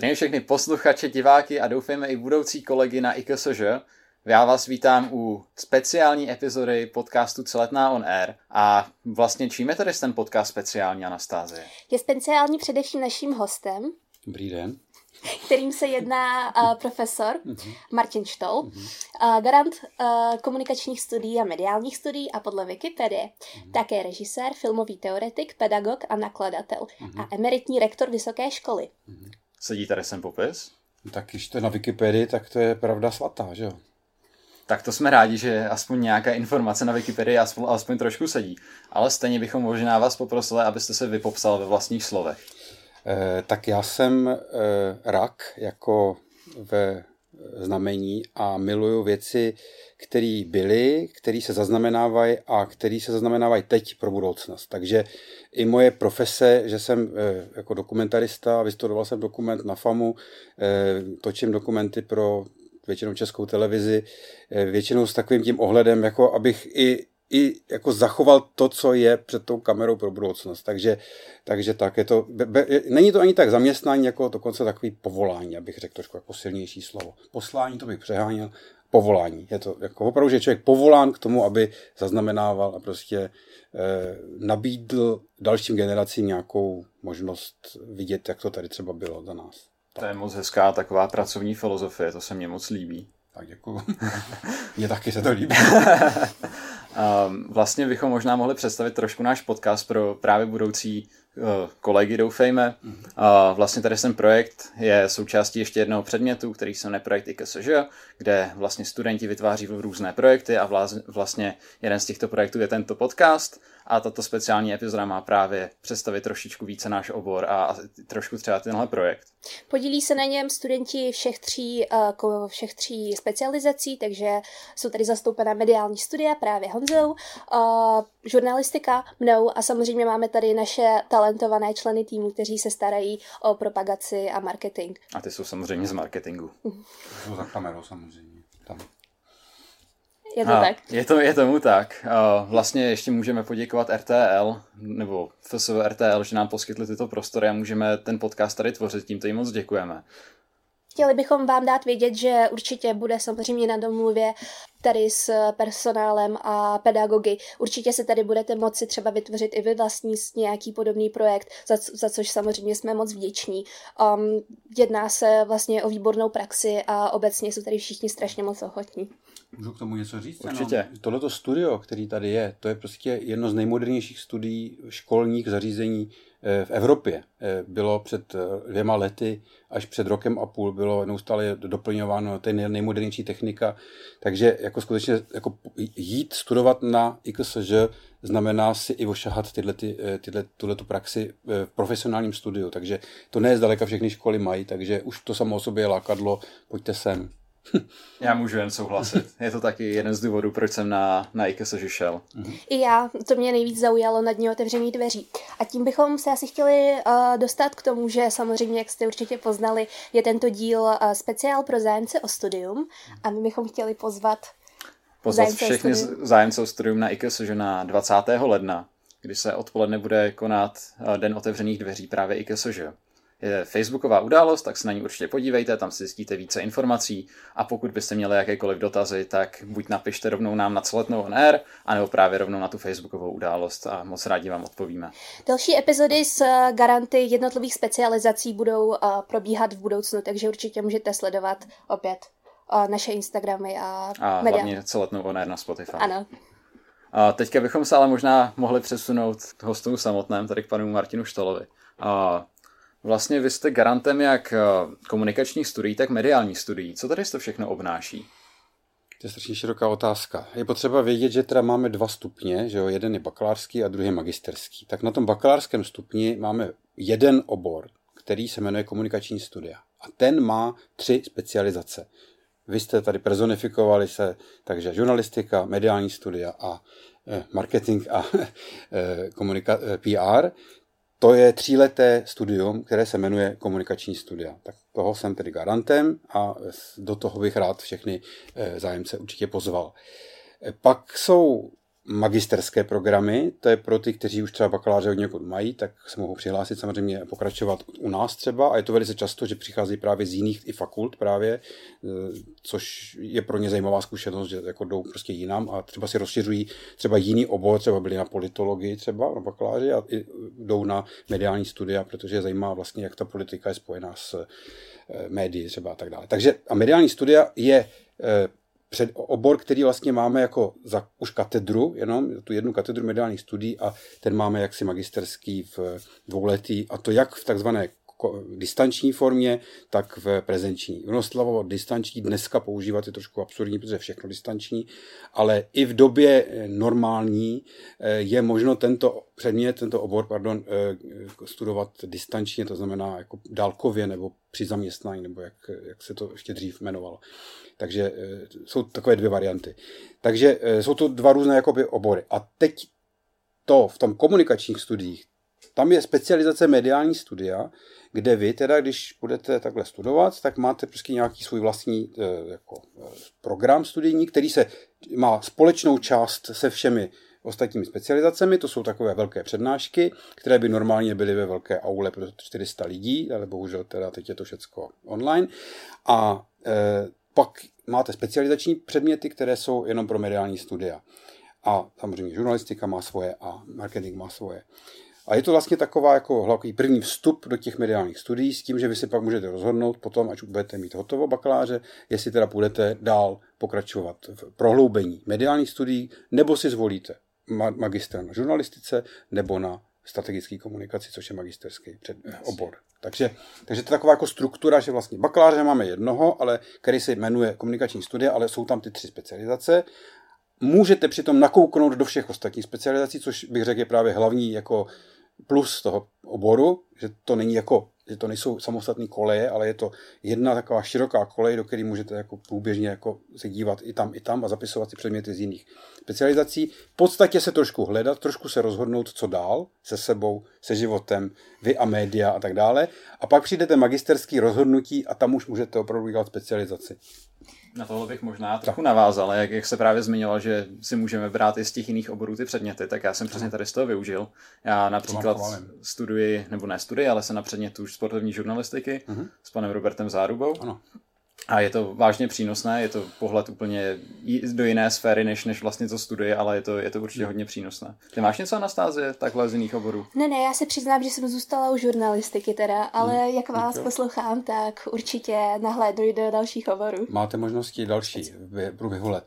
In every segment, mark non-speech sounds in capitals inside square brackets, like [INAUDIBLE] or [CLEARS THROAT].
Zdravím všechny posluchače, diváky a doufejme i budoucí kolegy na IKSŽ. Já vás vítám u speciální epizody podcastu Celetná on Air. A vlastně čím je tady ten podcast speciální, Anastázie? Je speciální především naším hostem. Dobrý den kterým se jedná uh, profesor mm-hmm. Martin Štol, mm-hmm. uh, garant uh, komunikačních studií a mediálních studií a podle Wikipedie mm-hmm. také režisér, filmový teoretik, pedagog a nakladatel a emeritní rektor vysoké školy. Sedí tady sem popis? Tak když to je na Wikipedii, tak to je pravda svatá, že jo? Tak to jsme rádi, že aspoň nějaká informace na Wikipedii aspoň, aspoň trošku sedí. Ale stejně bychom možná vás poprosili, abyste se vypopsal ve vlastních slovech. Eh, tak já jsem eh, rak jako ve znamení a miluju věci, které byly, které se zaznamenávají a které se zaznamenávají teď pro budoucnost. Takže i moje profese, že jsem eh, jako dokumentarista, vystudoval jsem dokument na FAMu, točím dokumenty pro většinou českou televizi, většinou s takovým tím ohledem, jako abych i i jako zachoval to, co je před tou kamerou pro budoucnost. Takže, takže tak, je to, be, be, není to ani tak zaměstnání, jako dokonce takový povolání, abych řekl trošku jako silnější slovo. Poslání, to bych přeháněl, povolání. Je to jako opravdu, že člověk povolán k tomu, aby zaznamenával a prostě eh, nabídl dalším generacím nějakou možnost vidět, jak to tady třeba bylo za nás. To je moc hezká taková pracovní filozofie, to se mně moc líbí. Tak děkuju. [LAUGHS] Mně taky se to líbí. [LAUGHS] Um, vlastně bychom možná mohli představit trošku náš podcast pro právě budoucí uh, kolegy, doufejme. Mm-hmm. Uh, vlastně tady ten projekt je součástí ještě jednoho předmětu, který se jmenuje projekt IKSŽ, kde vlastně studenti vytváří různé projekty a vlastně jeden z těchto projektů je tento podcast a tato speciální epizoda má právě představit trošičku více náš obor a trošku třeba tenhle projekt. Podílí se na něm studenti všech tří, uh, všech tří specializací, takže jsou tady zastoupená mediální studia právě Honzou, uh, žurnalistika mnou a samozřejmě máme tady naše talentované členy týmu, kteří se starají o propagaci a marketing. A ty jsou samozřejmě z marketingu. Jsou za kamerou samozřejmě. Tam. Je to a, tak? Je, to, je tomu tak. Vlastně ještě můžeme poděkovat RTL, nebo FSV RTL, že nám poskytli tyto prostory a můžeme ten podcast tady tvořit. Tímto jim moc děkujeme. Chtěli bychom vám dát vědět, že určitě bude samozřejmě na domluvě tady s personálem a pedagogy. Určitě se tady budete moci třeba vytvořit i vy vlastní nějaký podobný projekt, za, za což samozřejmě jsme moc vděční. Um, jedná se vlastně o výbornou praxi a obecně jsou tady všichni strašně moc ochotní. Můžu k tomu něco říct? Určitě. No, tohleto studio, který tady je, to je prostě jedno z nejmodernějších studií školních zařízení eh, v Evropě. Eh, bylo před eh, dvěma lety až před rokem a půl bylo neustále doplňováno, to je nejmodernější technika, takže jako skutečně jako jít studovat na IKSŽ znamená si i ošahat tyhle, ty, tyhle, tuhle tu praxi v profesionálním studiu, takže to ne zdaleka všechny školy mají, takže už to samo o sobě je lákadlo, pojďte sem. [LAUGHS] Já můžu jen souhlasit. Je to taky jeden z důvodů, proč jsem na, na IKES šel. I já, to mě nejvíc zaujalo na dní otevřených dveří. A tím bychom se asi chtěli uh, dostat k tomu, že samozřejmě, jak jste určitě poznali, je tento díl uh, speciál pro zájemce o studium a my bychom chtěli pozvat pozvat všechny zájemce o studium na IKES na 20. ledna, kdy se odpoledne bude konat uh, Den otevřených dveří právě IKESŽ je facebooková událost, tak se na ní určitě podívejte, tam si zjistíte více informací a pokud byste měli jakékoliv dotazy, tak buď napište rovnou nám na celetnou on air, anebo právě rovnou na tu facebookovou událost a moc rádi vám odpovíme. Další epizody s eh, garanty jednotlivých specializací budou eh, probíhat v budoucnu, takže určitě můžete sledovat opět eh, naše Instagramy a, a media. hlavně celetnou on air na Spotify. Ano. A teďka bychom se ale možná mohli přesunout k hostům samotném, tady k panu Martinu Štolovi. A Vlastně vy jste garantem jak eh, komunikačních studií, tak mediálních studií. Co tady to všechno obnáší? To je strašně široká otázka. Je potřeba vědět, že teda máme dva stupně, že jo? jeden je bakalářský a druhý je magisterský. Tak na tom bakalářském stupni máme jeden obor, který se jmenuje komunikační studia. A ten má tři specializace. Vy jste tady personifikovali se, takže žurnalistika, mediální studia a eh, marketing a [LAUGHS] eh, komunika- PR to je tříleté studium, které se jmenuje komunikační studia. Tak toho jsem tedy garantem a do toho bych rád všechny eh, zájemce určitě pozval. Eh, pak jsou magisterské programy, to je pro ty, kteří už třeba bakaláře od někud mají, tak se mohou přihlásit samozřejmě pokračovat u nás třeba a je to velice často, že přicházejí právě z jiných i fakult právě, e, což je pro ně zajímavá zkušenost, že jako jdou prostě jinam a třeba si rozšiřují třeba jiný obor, třeba byli na politologii třeba na bakaláři a jdou na mediální studia, protože je zajímá vlastně, jak ta politika je spojená s e, médií třeba a tak dále. Takže a mediální studia je před obor, který vlastně máme jako za už katedru, jenom tu jednu katedru mediálních studií a ten máme jaksi magisterský v dvouletý a to jak v takzvané distanční formě, tak v prezenční. Ono slovo distanční dneska používat je trošku absurdní, protože všechno distanční, ale i v době normální eh, je možno tento předmět, tento obor, pardon, eh, studovat distančně, to znamená jako dálkově nebo při zaměstnání, nebo jak, jak se to ještě dřív jmenovalo. Takže eh, jsou takové dvě varianty. Takže jsou to dva různé jakoby obory. A teď to v tom komunikačních studiích, tam je specializace mediální studia, kde vy teda, když budete takhle studovat, tak máte prostě nějaký svůj vlastní eh, jako, eh, program studijní, který se má společnou část se všemi ostatními specializacemi, to jsou takové velké přednášky, které by normálně byly ve velké aule pro 400 lidí, ale bohužel teda teď je to všechno online. A pak máte specializační předměty, které jsou jenom pro mediální studia. A samozřejmě žurnalistika má svoje a marketing má svoje. A je to vlastně taková jako hlavní první vstup do těch mediálních studií s tím, že vy si pak můžete rozhodnout potom, až budete mít hotovo bakaláře, jestli teda půjdete dál pokračovat v prohloubení mediálních studií, nebo si zvolíte magistra na žurnalistice nebo na strategické komunikaci, což je magisterský před, obor. Takže, takže to je taková jako struktura, že vlastně bakaláře máme jednoho, ale který se jmenuje komunikační studie, ale jsou tam ty tři specializace. Můžete přitom nakouknout do všech ostatních specializací, což bych řekl je právě hlavní jako plus toho oboru, že to není jako, že to nejsou samostatné koleje, ale je to jedna taková široká kolej, do které můžete jako průběžně jako se dívat i tam, i tam a zapisovat si předměty z jiných specializací. V podstatě se trošku hledat, trošku se rozhodnout, co dál se sebou, se životem, vy a média a tak dále. A pak přijdete magisterský rozhodnutí a tam už můžete opravdu dělat specializaci. Na tohle bych možná trochu navázal, jak, jak se právě zmiňoval, že si můžeme brát i z těch jiných oborů ty předměty, tak já jsem přesně tady z toho využil. Já například studuji, nebo ne studuji, ale jsem na předmětu sportovní žurnalistiky uh-huh. s panem Robertem Zárubou. Ano. A je to vážně přínosné, je to pohled úplně do jiné sféry, než, než vlastně to studuje, ale je to, je to určitě hodně přínosné. Ty máš něco na stáze takhle z jiných oborů? Ne, ne, já se přiznám, že jsem zůstala u žurnalistiky teda, ale hmm. jak vás okay. poslouchám, tak určitě nahlédnu do dalších oborů. Máte možnosti další v průběhu let.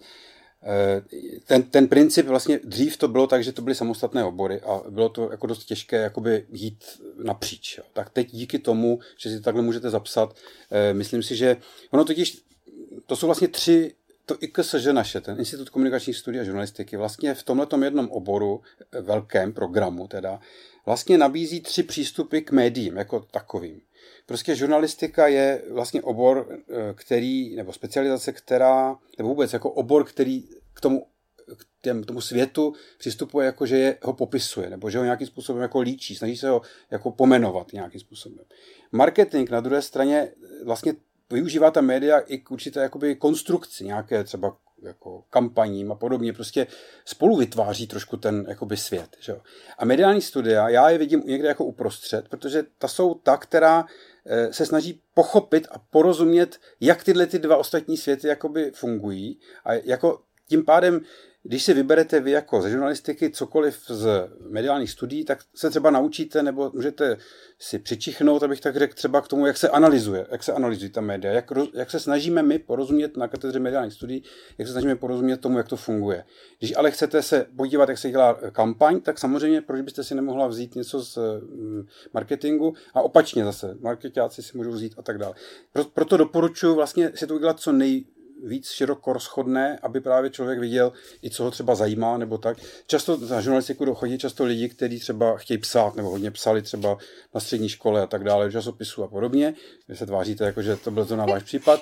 Eh, ten, ten princip vlastně dřív to bylo tak, že to byly samostatné obory a bylo to jako dost těžké jakoby jít napříč. Jo. Tak teď díky tomu, že si to takhle můžete zapsat, eh, myslím si, že ono totiž, to jsou vlastně tři to IKSŽ naše, ten Institut komunikačních studií a žurnalistiky, vlastně v tomhle jednom oboru, eh, velkém programu teda, vlastně nabízí tři přístupy k médiím jako takovým. Prostě žurnalistika je vlastně obor, eh, který, nebo specializace, která, nebo vůbec jako obor, který k tomu k těm, tomu světu přistupuje jako, že je, ho popisuje, nebo že ho nějakým způsobem jako líčí, snaží se ho jako pomenovat nějakým způsobem. Marketing na druhé straně vlastně využívá ta média i k určité jakoby konstrukci, nějaké třeba jako kampaním a podobně, prostě spolu vytváří trošku ten jakoby svět. Že? A mediální studia, já je vidím někde jako uprostřed, protože ta jsou ta, která eh, se snaží pochopit a porozumět, jak tyhle ty dva ostatní světy jakoby fungují a jako tím pádem když si vyberete vy jako ze žurnalistiky cokoliv z mediálních studií, tak se třeba naučíte nebo můžete si přičichnout, abych tak řekl, třeba k tomu, jak se analyzuje, jak se analyzují ta média, jak, jak se snažíme my porozumět na katedře mediálních studií, jak se snažíme porozumět tomu, jak to funguje. Když ale chcete se podívat, jak se dělá kampaň, tak samozřejmě, proč byste si nemohla vzít něco z mm, marketingu a opačně zase, marketáci si můžou vzít a tak dále. Proto doporučuji vlastně si to udělat co nej, víc široko rozchodné, aby právě člověk viděl i co ho třeba zajímá nebo tak. Často na žurnalistiku dochodí často lidi, kteří třeba chtějí psát nebo hodně psali třeba na střední škole a tak dále, časopisu a podobně. Vy se tváříte, jako, že to byl to na váš případ,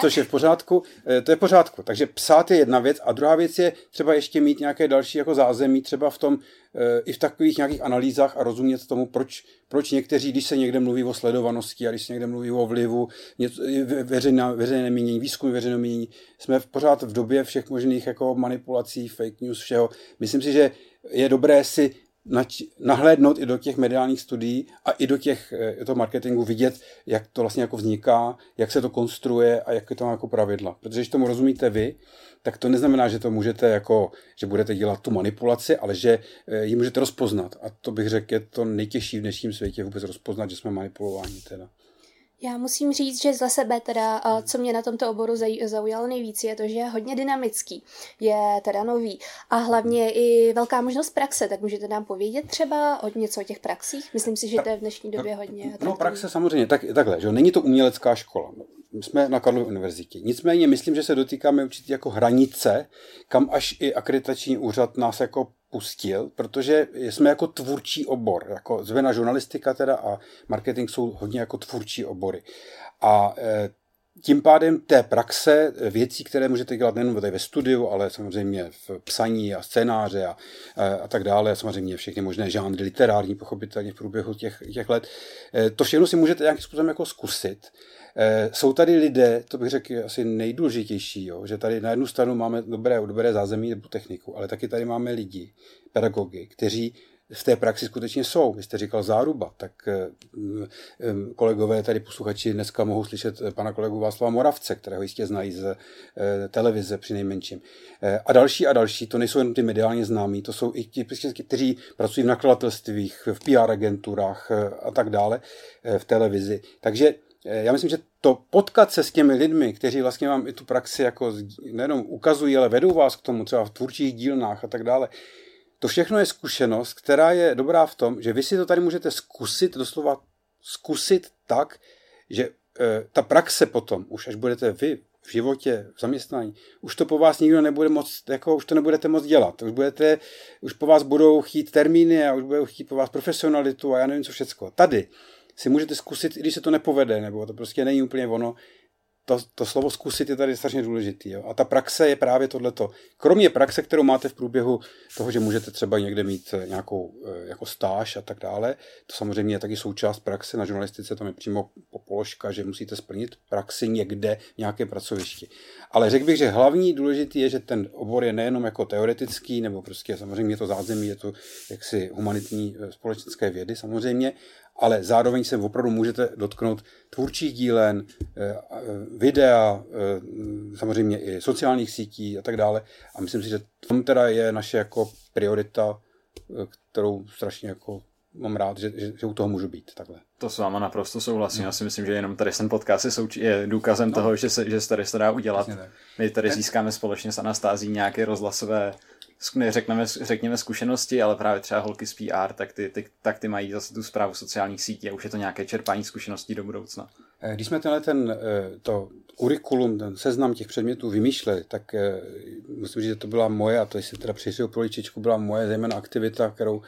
což je v pořádku. Eh, to je v pořádku. Takže psát je jedna věc a druhá věc je třeba ještě mít nějaké další jako zázemí, třeba v tom, eh, i v takových nějakých analýzách a rozumět tomu, proč, proč někteří, když se někde mluví o sledovanosti a když se někde mluví o vlivu, něco, veřejné, veřejné mínění, výzkum veřejného mínění, jsme v pořád v době všech možných jako manipulací, fake news, všeho. Myslím si, že je dobré si nahlédnout i do těch mediálních studií a i do těch eh, toho marketingu, vidět, jak to vlastně jako vzniká, jak se to konstruuje a jak je to jako pravidla. Protože když tomu rozumíte vy, tak to neznamená, že to můžete jako, že budete dělat tu manipulaci, ale že eh, ji můžete rozpoznat. A to bych řekl, je to nejtěžší v dnešním světě vůbec rozpoznat, že jsme manipulováni teda. Já musím říct, že za sebe teda, co mě na tomto oboru zaujalo nejvíc, je to, že je hodně dynamický, je teda nový a hlavně i velká možnost praxe, tak můžete nám povědět třeba o něco o těch praxích? Myslím si, že to je v dnešní době hodně. No praxe samozřejmě, tak, takhle, že není to umělecká škola. Jsme na Karlově univerzitě. Nicméně myslím, že se dotýkáme určitě jako hranice, kam až i akreditační úřad nás jako pustil, protože jsme jako tvůrčí obor, jako zvená žurnalistika teda a marketing jsou hodně jako tvůrčí obory. A e, tím pádem té praxe, věcí, které můžete dělat nejen tady ve studiu, ale samozřejmě v psaní a scénáře a, a tak dále, samozřejmě všechny možné žánry literární, pochopitelně v průběhu těch, těch let, e, to všechno si můžete nějakým způsobem jako zkusit. Eh, jsou tady lidé, to bych řekl asi nejdůležitější, jo, že tady na jednu stranu máme dobré, dobré zázemí nebo techniku, ale taky tady máme lidi, pedagogy, kteří v té praxi skutečně jsou. Vy jste říkal záruba, tak eh, kolegové tady posluchači dneska mohou slyšet eh, pana kolegu Václava Moravce, kterého jistě znají z televize při nejmenším. A další a další, to nejsou jen ty mediálně známí, to jsou i ti, kteří pracují v nakladatelstvích, v PR agenturách a tak dále v televizi. Takže Eh, já myslím, že to potkat se s těmi lidmi, kteří vlastně vám i tu praxi jako nejenom ukazují, ale vedou vás k tomu třeba v tvůrčích dílnách a tak dále, to všechno je zkušenost, která je dobrá v tom, že vy si to tady můžete zkusit, doslova zkusit tak, že e, ta praxe potom, už až budete vy v životě, v zaměstnání, už to po vás nikdo nebude moc, jako už to nebudete moc dělat. Už, budete, už po vás budou chtít termíny a už budou chtít po vás profesionalitu a já nevím co všecko. Tady si můžete zkusit, i když se to nepovede, nebo to prostě není úplně ono, to, to slovo zkusit je tady strašně důležitý. Jo? A ta praxe je právě tohleto. Kromě praxe, kterou máte v průběhu toho, že můžete třeba někde mít eh, nějakou eh, jako stáž a tak dále, to samozřejmě je taky součást praxe na žurnalistice, tam je přímo položka, že musíte splnit praxi někde v nějaké pracovišti. Ale řekl bych, že hlavní důležitý je, že ten obor je nejenom jako teoretický, nebo prostě samozřejmě je to zázemí, je to jaksi humanitní eh, společenské vědy samozřejmě, ale zároveň se opravdu můžete dotknout tvůrčích dílen, eh, videa, eh, samozřejmě i sociálních sítí a tak dále. A myslím si, že tom teda je naše jako priorita, eh, kterou strašně jako mám rád, že, že, že u toho můžu být takhle. To s váma naprosto souhlasím. No. Já si myslím, že jenom tady ten podcast je, souč- je důkazem no. toho, že se, že se tady se dá udělat. My tady získáme společně s Anastází nějaké rozhlasové řekneme, řekněme zkušenosti, ale právě třeba holky z PR, tak ty, ty, tak ty mají zase tu zprávu sociálních sítí a už je to nějaké čerpání zkušeností do budoucna. Eh, když jsme tenhle ten, eh, to kurikulum, ten seznam těch předmětů vymýšleli, tak eh, musím říct, že to byla moje, a to jestli teda přišel poličičku, byla moje zejména aktivita, kterou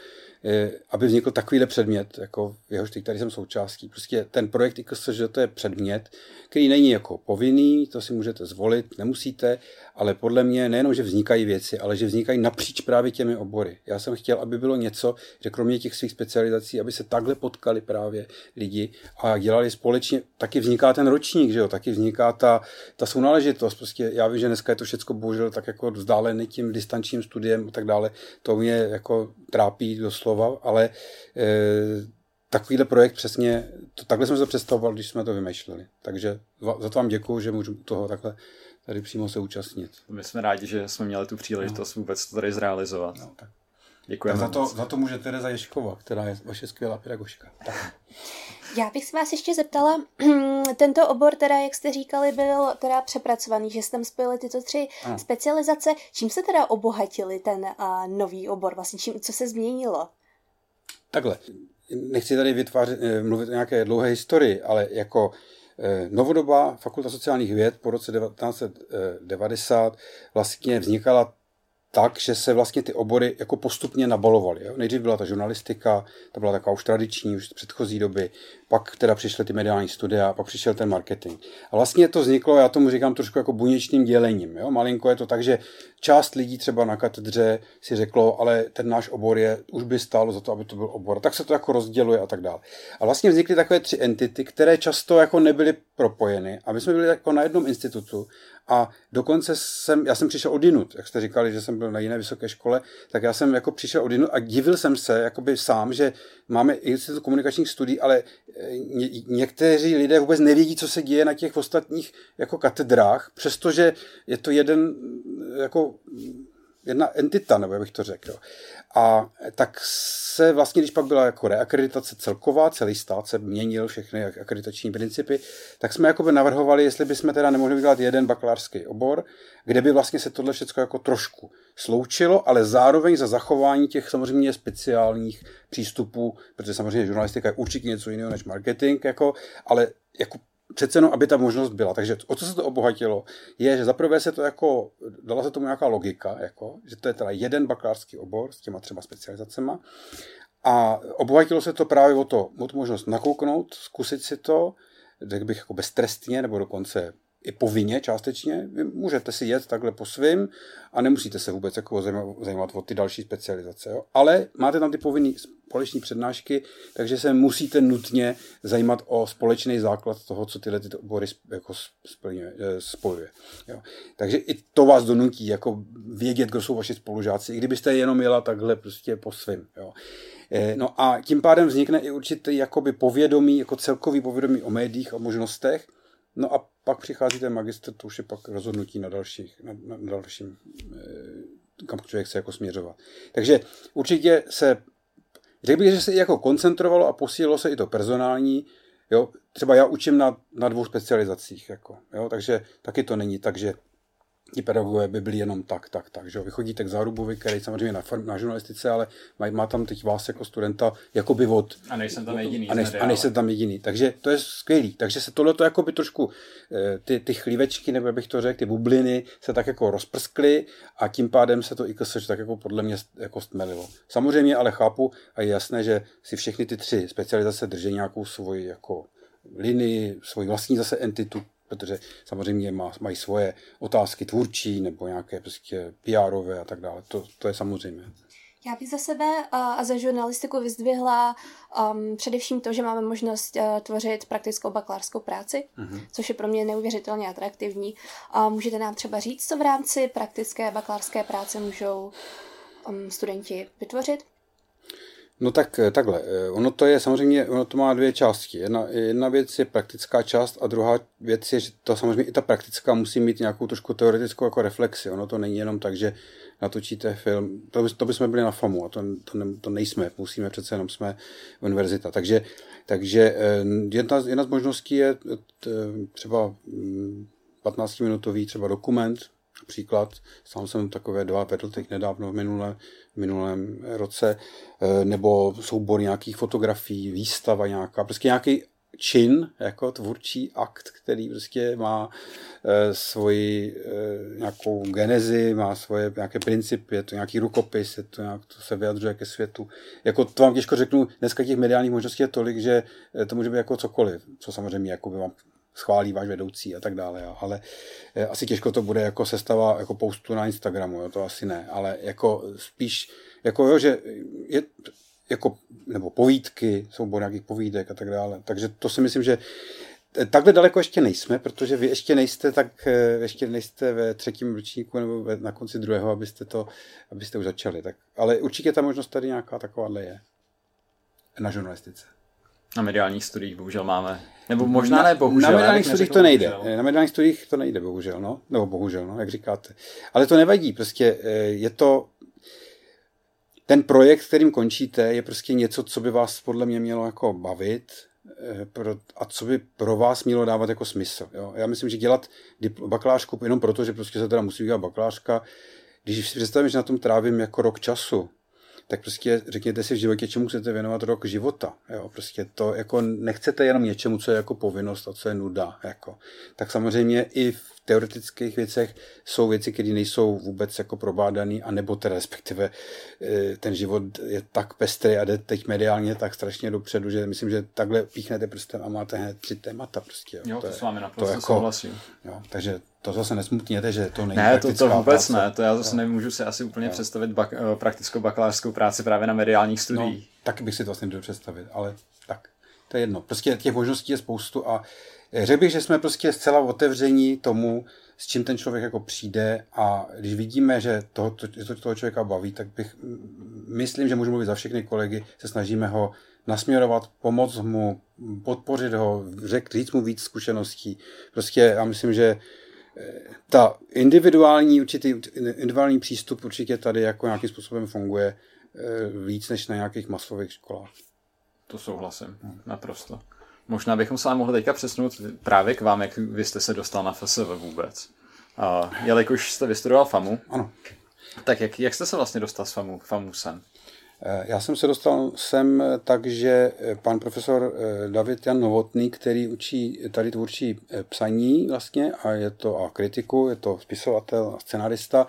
aby vznikl takovýhle předmět, jako jehož teď tady jsem součástí. Prostě ten projekt IKS, že to je předmět, který není jako povinný, to si můžete zvolit, nemusíte, ale podle mě nejenom, že vznikají věci, ale že vznikají napříč právě těmi obory. Já jsem chtěl, aby bylo něco, že kromě těch svých specializací, aby se takhle potkali právě lidi a dělali společně, taky vzniká ten ročník, že jo, taky vzniká ta, ta sounáležitost. Prostě já vím, že dneska je to všechno bohužel tak jako vzdálený tím distančním studiem a tak dále. To mě jako trápí doslova, ale e, takovýhle projekt přesně, to, takhle jsme se představoval, když jsme to vymýšleli. Takže za to vám děkuju, že můžu toho takhle tady přímo se účastnit. My jsme rádi, že jsme měli tu příležitost no. vůbec to tady zrealizovat. No, tak. Děkujeme. za to, za to může Tereza Ješkova, která je vaše skvělá pedagožka. Já bych se vás ještě zeptala, [CLEARS THROAT] tento obor teda, jak jste říkali, byl teda přepracovaný, že jste tam spojili tyto tři ano. specializace. Čím se teda obohatili ten uh, nový obor? Vlastně čím, co se změnilo? Takhle, nechci tady vytvářet, eh, mluvit o nějaké dlouhé historii, ale jako eh, novodobá fakulta sociálních věd po roce 1990 vlastně vznikala tak, že se vlastně ty obory jako postupně nabalovaly. Jo? Nejdřív byla ta žurnalistika, ta byla taková už tradiční, už z předchozí doby. pak teda přišly ty mediální studia pak přišel ten marketing. A vlastně to vzniklo, já tomu říkám trošku jako buněčným dělením. Jo? Malinko je to tak, že část lidí třeba na katedře si řeklo, ale ten náš obor je, už by stálo za to, aby to byl obor. Tak se to jako rozděluje a tak dále. A vlastně vznikly takové tři entity, které často jako nebyly propojeny. A my jsme byli jako na jednom institutu a dokonce jsem, já jsem přišel od jinut, jak jste říkali, že jsem byl na jiné vysoké škole, tak já jsem jako přišel od jinut a divil jsem se jakoby sám, že máme institut komunikačních studií, ale eh, ně, někteří lidé vůbec nevědí, co se děje na těch ostatních jako katedrách, přestože je to jeden jako jedna entita, nebo jak bych to řekl. A tak se vlastně, když pak byla jako reakreditace celková, celý stát se měnil všechny akreditační principy, tak jsme jako by navrhovali, jestli bychom teda nemohli udělat jeden bakalářský obor, kde by vlastně se tohle všechno jako trošku sloučilo, ale zároveň za zachování těch samozřejmě speciálních přístupů, protože samozřejmě žurnalistika je určitě něco jiného než marketing, jako, ale jako přece jenom, aby ta možnost byla. Takže o co se to obohatilo, je, že zaprvé se to jako, dala se tomu nějaká logika, jako, že to je teda jeden bakalářský obor s těma třeba specializacema a obohatilo se to právě o to, o tu možnost nakouknout, zkusit si to, řekl bych jako beztrestně, nebo dokonce i povinně částečně. Vy můžete si jet takhle po svým a nemusíte se vůbec jako zajímat o ty další specializace. Jo? Ale máte tam ty povinné společní přednášky, takže se musíte nutně zajímat o společný základ toho, co tyhle ty obory jako eh, spojuje. Jo? Takže i to vás donutí jako vědět, kdo jsou vaši spolužáci, i kdybyste jenom jela takhle prostě po svým. Jo? Eh, no a tím pádem vznikne i určitý jakoby povědomí, jako celkový povědomí o médiích, o možnostech, No a pak přichází ten magistr, to už je pak rozhodnutí na, dalších, na, na, na dalším, eh, kam člověk chce jako směřovat. Takže určitě se, řekl bych, že se jako koncentrovalo a posílilo se i to personální, jo, třeba já učím na, na dvou specializacích, jako, jo, takže taky to není tak, že ti pedagogové by byli jenom tak, tak, tak. Že? Vy chodíte k Zárubovi, který samozřejmě na, na žurnalistice, ale má, má tam teď vás jako studenta jakoby od... A nejsem tam jediný. A, nej, a nejsem tam jediný. Takže to je skvělý. Takže se tohle jakoby trošku, eh, ty, ty chlívečky, nebo bych to řekl, ty bubliny se tak jako rozprskly a tím pádem se to IKS tak jako podle mě jako stmelilo. Samozřejmě ale chápu a je jasné, že si všechny ty tři specializace drží nějakou svoji jako linii, svoji vlastní zase entitu, protože samozřejmě má, mají svoje otázky tvůrčí nebo nějaké prostě PRové a tak dále. To, to je samozřejmě. Já bych za sebe a za žurnalistiku vyzdvihla um, především to, že máme možnost uh, tvořit praktickou bakalářskou práci, uh-huh. což je pro mě neuvěřitelně atraktivní. A můžete nám třeba říct, co v rámci praktické bakalářské práce můžou um, studenti vytvořit? No tak eh, takhle, eh, ono to je samozřejmě, ono to má dvě části. Jedna, jedna věc je praktická část a druhá věc je, že to samozřejmě i ta praktická musí mít nějakou trošku teoretickou jako reflexi. Ono to není jenom tak, že natočíte film, to, by, to bychom byli na FAMu a to, to, ne, to nejsme, musíme přece jenom jsme univerzita. Takže, takže eh, jedna, jedna z možností je třeba 15-minutový mm, třeba dokument, Příklad, sám jsem takové dva vedl teď nedávno v minulé, v minulém roce, eh, nebo soubor nějakých fotografií, výstava nějaká, prostě nějaký čin, jako tvůrčí akt, který prostě má e, svoji e, nějakou genezi, má svoje nějaké principy, je to nějaký rukopis, je to nějak, to se vyjadřuje ke světu. Jako to vám těžko řeknu, dneska těch mediálních možností je tolik, že to může být jako cokoliv, co samozřejmě jako by vám schválí váš vedoucí a tak dále. Jo. Ale eh, asi těžko to bude jako sestava jako postu na Instagramu, jo, to asi ne, ale jako spíš, jako jo, že je, jako, nebo povídky, soubor nějakých povídek a tak dále. Takže to si myslím, že eh, takhle daleko ještě nejsme, protože vy ještě nejste tak, eh, ještě nejste ve třetím ročníku nebo ve, na konci druhého, abyste to, abyste už začali. Tak, ale určitě ta možnost tady nějaká takováhle je. Na žurnalistice. Na mediálních studiích bohužel máme. Nebo možná ne, bohužel. Na mediálních studiích to nejde. Bohužel. Na mediálních studiích to nejde, bohužel. No. Nebo bohužel, no, jak říkáte. Ale to nevadí, prostě eh, je to... Ten projekt, kterým končíte, je prostě něco, co by vás podle mě mělo jako bavit eh, a co by pro vás mělo dávat jako smysl. Jo? Já myslím, že dělat bakalářku jenom proto, že prostě se teda musí dělat bakalářka, když si představím, že na tom trávím jako rok času, tak prostě řekněte si v životě, čemu chcete věnovat rok života. Jo? Prostě to jako nechcete jenom něčemu, co je jako povinnost a co je nuda. Jako. Tak samozřejmě i teoretických věcech jsou věci, které nejsou vůbec jako probádaný, anebo teda respektive eh, ten život je tak pestrý a jde teď mediálně tak strašně dopředu, že myslím, že takhle píchnete prstem a máte hned tři témata. Prostě, jo. jo to, to s vámi naprosto jako, souhlasím. Jo, takže to zase nesmutněte, že to není Ne, to, to vůbec práce. ne, to já zase nemůžu si asi úplně jo. představit bak, eh, praktickou bakalářskou práci právě na mediálních studiích. No, taky bych si to vlastně nedovedl představit, ale tak, to je jedno. Prostě těch možností je spoustu a řekl bych, že jsme prostě zcela otevření tomu, s čím ten člověk jako přijde a když vidíme, že toho, to, to toho člověka baví, tak bych, myslím, že můžu mluvit za všechny kolegy, se snažíme ho nasměrovat, pomoct mu, podpořit ho, řek, říct mu víc zkušeností. Prostě já myslím, že eh, ta individuální, určitý individuální přístup určitě tady jako nějakým způsobem funguje eh, víc než na nějakých masových školách. To souhlasím, naprosto. Možná bychom se ale mohli teďka přesnout právě k vám, jak vy jste se dostal na FSV vůbec. A jelikož jste vystudoval FAMu, ano. tak jak, jak jste se vlastně dostal s FAMu, FAMu sem? Eh, já jsem se dostal sem tak, že eh, pan profesor eh, David Jan Novotný, který učí tady tvůrčí psaní vlastně a je to a kritiku, je to spisovatel a scenarista,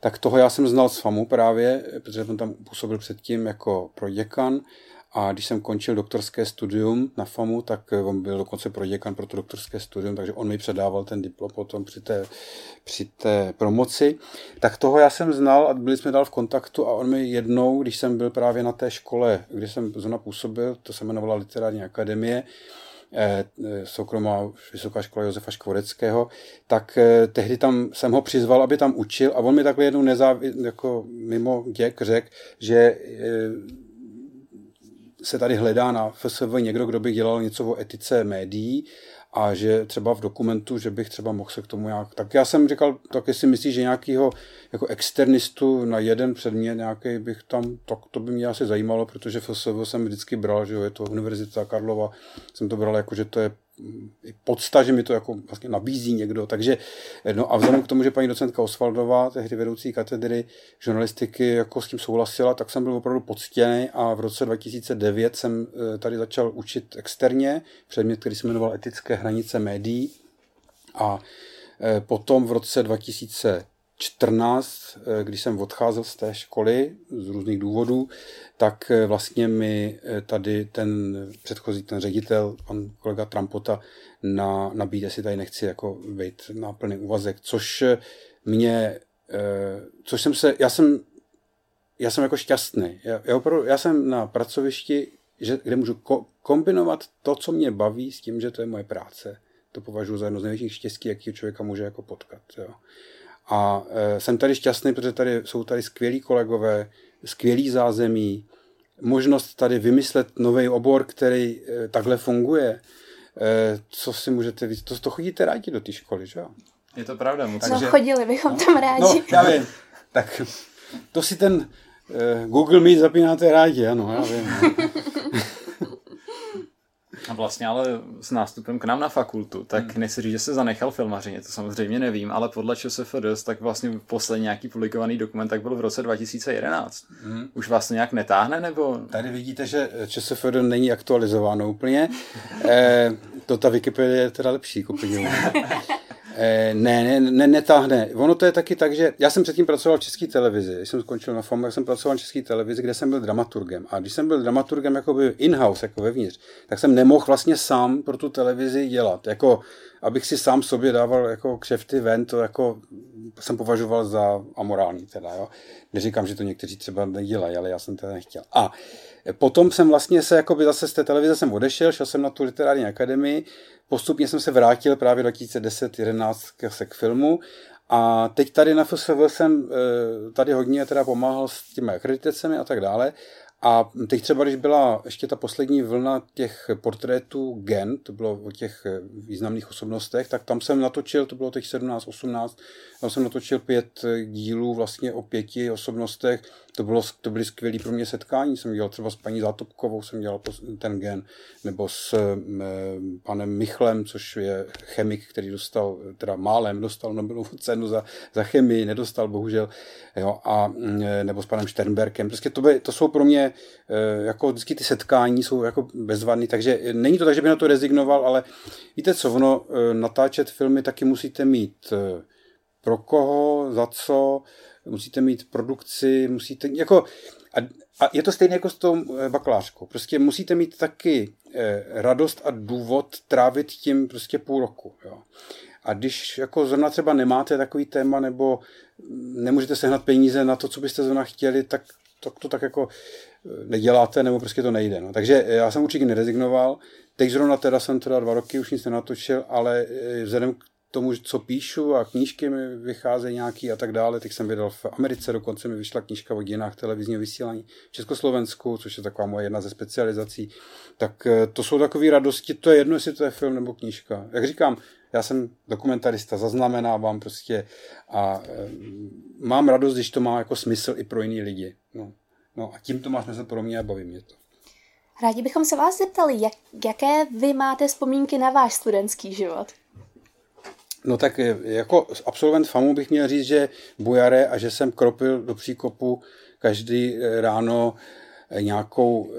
tak toho já jsem znal z FAMu právě, protože jsem tam působil předtím jako proděkan a když jsem končil doktorské studium na FAMu, tak eh, on byl dokonce proděkan pro to doktorské studium, takže on mi předával ten diplom potom při té, při té promoci. Tak toho já jsem znal a byli jsme dál v kontaktu a on mi jednou, když jsem byl právě na té škole, kde jsem zrovna působil, to se jmenovala Literární akademie, eh, eh, soukromá vysoká škola Josefa Škvoreckého, tak tehdy tam jsem ho přizval, aby tam učil a on mi takhle jednou nezávi, jako mimo děk řekl, že se tady hledá na FSV někdo, kdo by dělal něco o etice médií a že třeba v dokumentu, že bych třeba mohl se k tomu nějak... Tak já jsem říkal, tak jestli myslíš, že nějakýho jako externistu na jeden předmět nějaký bych tam, tak to by mě asi zajímalo, protože FSV jsem vždycky bral, že jo, je to Univerzita Karlova, jsem to bral jako, že to je podsta, že mi to jako vlastně nabízí někdo. Takže, no a vzhledem k tomu, že paní docentka Osvaldová, tehdy vedoucí katedry žurnalistiky, jako s tím souhlasila, tak jsem byl opravdu poctěný a v roce 2009 jsem eh, tady začal učit externě předmět, který se jmenoval Etické hranice médií a eh, potom v roce 2000 14, eh, když jsem odcházel z té školy z různých důvodů, tak eh, vlastně mi eh, tady ten předchozí, ten ředitel, pan kolega Trampota, na, nabídl, jestli tady nechci jako být na plný úvazek, což mě, což jsem se, já jsem, já jsem jako šťastný. Já, já, opravdu, já jsem na pracovišti, že, kde můžu ko, kombinovat to, co mě baví, s tím, že to je moje práce. To považuji za jedno z největších štěstí, jaký člověka může jako potkat. Jo. A e, jsem tady šťastný, protože tady jsou tady skvělí kolegové, skvělý zázemí, možnost tady vymyslet nový obor, který e, takhle funguje. E, co si můžete víc? To, to chodíte rádi do té školy, že jo? Je to pravda. Moc. Takže, no, chodili bychom no, tam rádi. No, já vím. Tak to si ten Google Meet zapínáte rádi, ano, já vím. [LAUGHS] A vlastně ale s nástupem k nám na fakultu, tak hmm. nechci říct, že se zanechal filmařině, to samozřejmě nevím, ale podle ČSFD, tak vlastně poslední nějaký publikovaný dokument tak byl v roce 2011. Hmm. Už vlastně nějak netáhne, nebo? Tady vidíte, že ČSFD není aktualizováno úplně. e, to ta Wikipedie je teda lepší, jako Eh, [LAUGHS] ne, ne, ne, netáhne. Ono to je taky tak, že já jsem předtím pracoval v české televizi. Když jsem skončil na FAMu, tak jsem pracoval v české televizi, kde jsem byl dramaturgem. A když jsem byl dramaturgem jakoby in-house, jako vevnitř, tak jsem nemohl vlastně sám pro tu televizi dělat. Jako, abych si sám sobě dával jako kšefty ven, to jako jsem považoval za amorální teda, jo. Neříkám, že to někteří třeba nedělají, ale já jsem to nechtěl. A potom jsem vlastně se jakoby zase z té televize jsem odešel, šel jsem na tu literární akademii, postupně jsem se vrátil právě 2010-11 se k filmu a teď tady na FSV jsem eh, tady hodně teda pomáhal s těmi akreditacemi a tak dále A teď třeba, když byla ještě ta poslední vlna těch portrétů Gen, to bylo o těch významných osobnostech, tak tam jsem natočil, to bylo těch 17, 18, tam jsem natočil pět dílů vlastně o pěti osobnostech. To, bylo, to byly skvělé pro mě setkání. Jsem dělal třeba s paní Zátopkovou, jsem dělal ten gen, nebo s e, panem Michlem, což je chemik, který dostal, teda málem dostal Nobelovu cenu za, za chemii, nedostal bohužel, jo, a, e, nebo s panem Sternberkem. Prostě to, by, to jsou pro mě, e, jako vždycky ty setkání jsou jako bezvadný, takže není to tak, že by na to rezignoval, ale víte co, ono, natáčet filmy taky musíte mít pro koho, za co, musíte mít produkci, musíte, jako, a, a je to stejné jako s tou eh, bakalářkou. Prostě musíte mít taky eh, radost a důvod trávit tím prostě půl roku. Jo. A když jako zrovna třeba nemáte takový téma nebo nemůžete sehnat peníze na to, co byste zrovna chtěli, tak to, to tak jako eh, neděláte nebo prostě to nejde. No. Takže já jsem určitě nerezignoval. Teď zrovna teda jsem teda dva roky už nic nenatočil, ale vzhledem k tomu, co píšu a knížky mi vycházejí nějaký a tak dále. Teď jsem vydal v Americe, dokonce mi vyšla knížka o dějinách televizního vysílání v Československu, což je taková moje jedna ze specializací. Tak eh, to jsou takové radosti, to je jedno, jestli to je film nebo knížka. Jak říkám, já jsem dokumentarista, zaznamenávám prostě a e, mám radost, když to má jako smysl i pro jiný lidi. No, no a tím to má smysl pro mě a baví mě to. Rádi bychom se vás zeptali, jak, jaké vy máte vzpomínky na váš studentský život? No tak eh, jako absolvent FAMu bych měl říct, že bujare a že jsem kropil do příkopu každý eh, ráno eh, nějakou,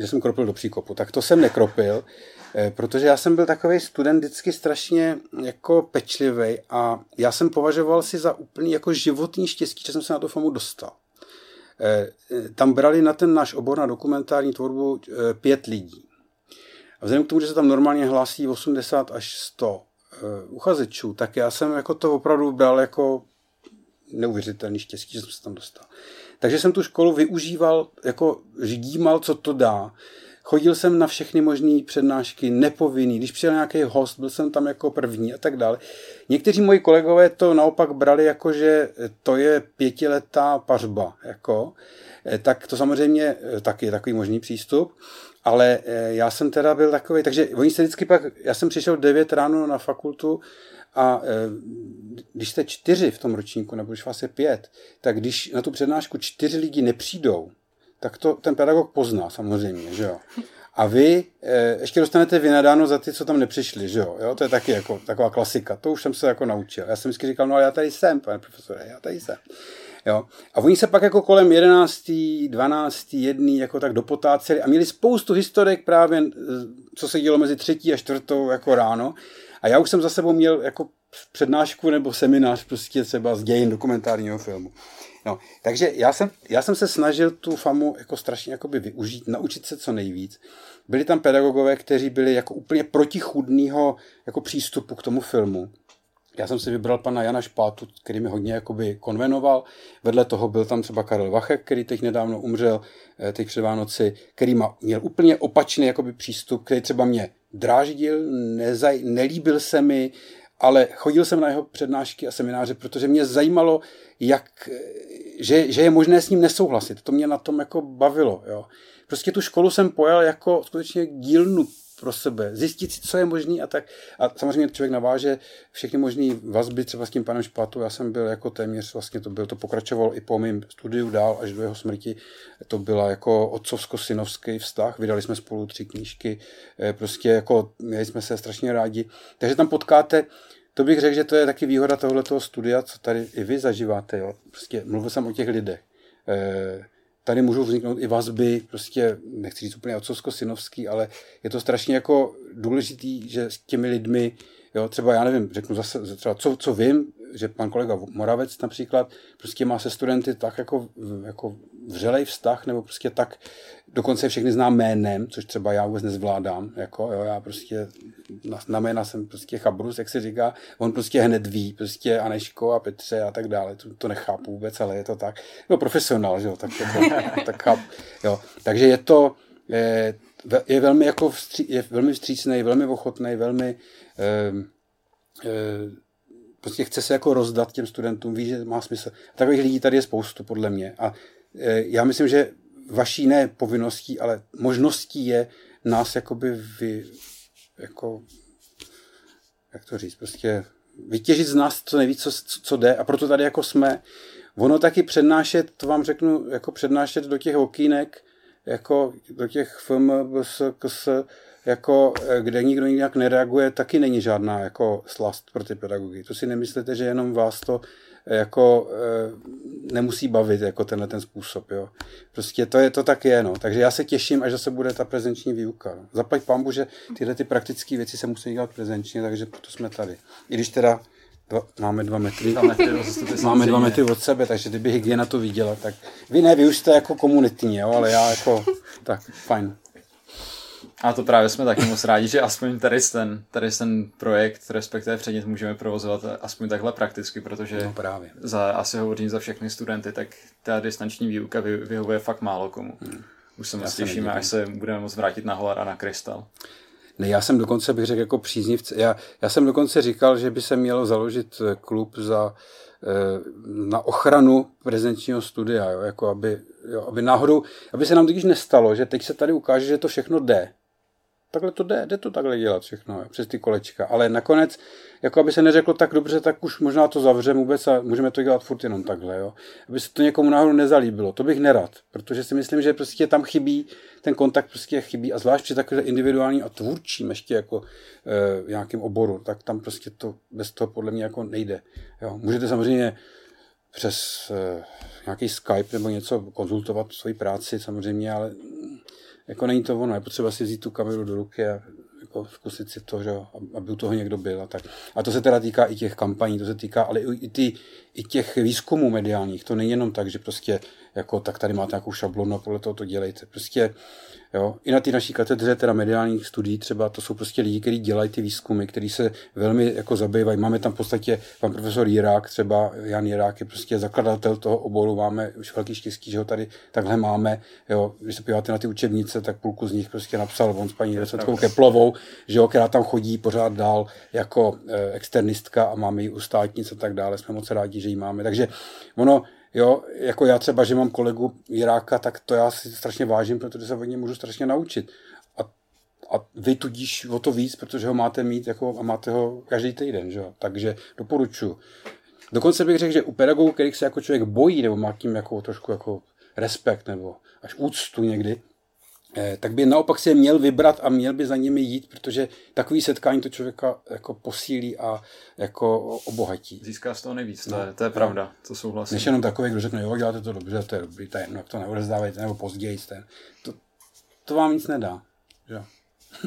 že jsem kropil do příkopu. Tak to jsem nekropil, protože já jsem byl takový student vždycky strašně jako pečlivý a já jsem považoval si za úplný jako životní štěstí, že jsem se na to FAMu dostal. Tam brali na ten náš obor na dokumentární tvorbu pět lidí. A vzhledem k tomu, že se tam normálně hlásí 80 až 100 uh, uchazečů, tak já jsem jako to opravdu bral jako neuvěřitelný štěstí, že jsem se tam dostal. Takže jsem tu školu využíval, jako řídímal, co to dá. Chodil jsem na všechny možné přednášky, nepovinný. Když přijel nějaký host, byl jsem tam jako první a tak dále. Někteří moji kolegové to naopak brali jako, že to je pětiletá pařba. Jako. Eh, tak to samozřejmě eh, taky je takový možný přístup. Ale eh, já jsem teda byl takový, takže oni se vždycky pak, já jsem přišel 9 ráno na fakultu a když jste čtyři v tom ročníku, nebo když vás je pět, tak když na tu přednášku čtyři lidi nepřijdou, tak to ten pedagog pozná samozřejmě, že jo. A vy e, ještě dostanete vynadáno za ty, co tam nepřišli, že jo? jo? To je taky jako taková klasika. To už jsem se jako naučil. Já jsem vždycky říkal, no ale já tady jsem, pane profesore, já tady jsem. Jo. A oni se pak jako kolem 11., 12., 1. jako tak dopotáceli a měli spoustu historek právě, e, co se dělo mezi třetí a čtvrtou jako ráno. A já už jsem za sebou měl jako přednášku nebo seminář prostě třeba z dějin dokumentárního filmu. No, takže já jsem, já jsem se snažil tu famu jako strašně jakoby využít, naučit se co nejvíc. Byli tam pedagogové, kteří byli jako úplně protichudného jako přístupu k tomu filmu. Já jsem si vybral pana Jana Špátu, který mi hodně jakoby konvenoval. Vedle toho byl tam třeba Karel Vachek, který teď nedávno umřel, eh, teď před Vánoci, který má, měl úplně opačný jakoby přístup, který třeba mě dráždil, nezaj, nelíbil se mi, ale chodil jsem na jeho přednášky a semináře, protože mě zajímalo, jak, že, že je možné s ním nesouhlasit. To mě na tom jako bavilo. Jo. Prostě tu školu jsem pojal jako skutečně dílnu pro sebe, zjistit si, co je možný a tak. A samozřejmě člověk naváže všechny možné vazby, třeba s tím panem Špatu, já jsem byl jako téměř, vlastně to byl, to pokračovalo i po mém studiu dál až do jeho smrti. To byla jako otcovsko-synovský vztah, vydali jsme spolu tři knížky, eh, prostě jako měli jsme se strašně rádi. Takže tam potkáte to bych řekl, že to je taky výhoda tohoto studia, co tady i vy zažíváte. Jo? Prostě mluvil jsem o těch lidech. E, tady můžou vzniknout i vazby, prostě nechci říct úplně otcovsko-synovský, ale je to strašně jako důležitý, že s těmi lidmi, jo, třeba já nevím, řeknu zase, třeba co, co vím, že pan kolega Moravec například prostě má se studenty tak jako, jako vřelej vztah, nebo prostě tak, dokonce všechny znám jménem, což třeba já vůbec nezvládám, jako, jo, já prostě na, na jména jsem prostě chabrus, jak se říká, on prostě hned ví, prostě Aneško a Petře a tak dále, to, to nechápu vůbec, ale je to tak, no profesionál, že jo, tak, jako, [LAUGHS] tak chápu, jo, takže je to, je, je velmi jako vstří, je velmi vstřícný, velmi ochotný, velmi eh, eh, prostě chce se jako rozdat těm studentům, ví, že má smysl. Takových lidí tady je spoustu, podle mě. A e, já myslím, že vaší ne povinností, ale možností je nás jakoby vy, jako, jak to říct, prostě vytěžit z nás co nejvíc, co, co jde a proto tady jako jsme. Ono taky přednášet, to vám řeknu, jako přednášet do těch okýnek, jako do těch FM, BS, KS, jako, eh, kde nikdo nějak nereaguje, taky není žádná jako slast pro ty pedagogy. To si nemyslíte, že jenom vás to eh, jako e, nemusí bavit jako tenhle ten způsob, jo. Prostě to je, to tak je, no. Takže já se těším, až zase bude ta prezenční výuka. No. Zaplať pambu, že tyhle ty praktické věci se musí dělat prezenčně, takže proto jsme tady. I když teda Dva, máme dva metry. Dva metry máme dva metry od sebe, takže kdyby hygiena to viděla, tak vy ne, vy už jste jako komunitní, jo, ale já jako, tak, fajn. A to právě jsme taky moc rádi, že aspoň tady ten, tady ten projekt, respektive předmět můžeme provozovat aspoň takhle prakticky, protože no právě. za, asi hovořím za všechny studenty, tak ta distanční výuka vyhovuje fakt málo komu. Hmm. Už se moc těšíme, až se budeme moct vrátit na Holar a na Krystal. Ne, já jsem dokonce bych řekl jako příznivce. Já, já jsem dokonce říkal, že by se mělo založit eh, klub za, eh, na ochranu prezenčního studia, jo, jako aby, jo, aby náhodou, aby se nám totiž nestalo, že teď se tady ukáže, že to všechno jde takhle to jde, jde to takhle dělat všechno, jo, přes ty kolečka. Ale nakonec, jako aby se neřeklo tak dobře, tak už možná to zavřeme vůbec a můžeme to dělat furt jenom takhle, jo. Aby se to někomu náhodou nezalíbilo. To bych nerad, protože si myslím, že prostě tam chybí, ten kontakt prostě chybí a zvlášť při takhle individuální a tvůrčím ještě jako e, nějakým oboru, tak tam prostě to bez toho podle mě jako nejde. Jo. Můžete samozřejmě přes e, nějaký Skype nebo něco konzultovat svoji práci samozřejmě, ale jako není to ono, je potřeba si vzít tu kameru do ruky a jako zkusit si to, že, aby u toho někdo byl. A, tak. a to se teda týká i těch kampaní, to se týká ale i, ty, i těch výzkumů mediálních. To není jenom tak, že prostě jako tak tady máte nějakou šablonu a podle toho to dělejte. Prostě Jo? I na té naší katedře, teda mediálních studií třeba, to jsou prostě lidi, kteří dělají ty výzkumy, kteří se velmi jako zabývají. Máme tam v podstatě pan profesor Jirák, třeba Jan Jirák je prostě zakladatel toho oboru, máme už velký štěstí, že ho tady takhle máme. Jo? Když se podíváte na ty učebnice, tak půlku z nich prostě napsal on s paní Recetkou Keplovou, že jo, která tam chodí pořád dál jako e, externistka a máme ji u státnic a tak dále. Jsme moc rádi, že ji máme. Takže ono, Jo, jako já třeba, že mám kolegu Jiráka, tak to já si strašně vážím, protože se od něj můžu strašně naučit. A, a vy tudíž o to víc, protože ho máte mít jako, a máte ho každý týden, že jo? takže doporučuji. Dokonce bych řekl, že u pedagogů, kterých se jako člověk bojí, nebo má tím jako trošku jako respekt, nebo až úctu někdy, tak by naopak si je měl vybrat a měl by za nimi jít, protože takový setkání to člověka jako posílí a jako obohatí. Získá z toho nejvíc, no, to, je, to je pravda, to souhlasím. Než jenom takový, kdo řekne, jo, děláte to dobře, to je dobrý, to je jedno, jak to neodezdávejte, nebo později, ten, to, to vám nic nedá. Že?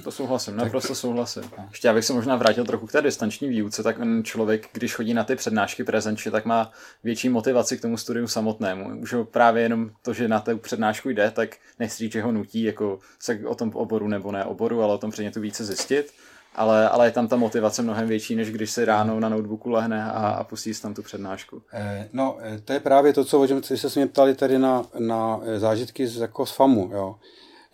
To souhlasím, naprosto souhlasím. Ještě abych se možná vrátil trochu k té distanční výuce, tak ten člověk, když chodí na ty přednášky prezenčně, tak má větší motivaci k tomu studiu samotnému. Už právě jenom to, že na tu přednášku jde, tak nechci říct, že ho nutí jako se o tom oboru nebo ne oboru, ale o tom předmětu více zjistit. Ale, ale je tam ta motivace mnohem větší, než když se ráno na notebooku lehne a, a pustí si tam tu přednášku. Eh, no, eh, to je právě to, co o čem se mě ptali tady na, na eh, zážitky z, jako z FAMu. Jo.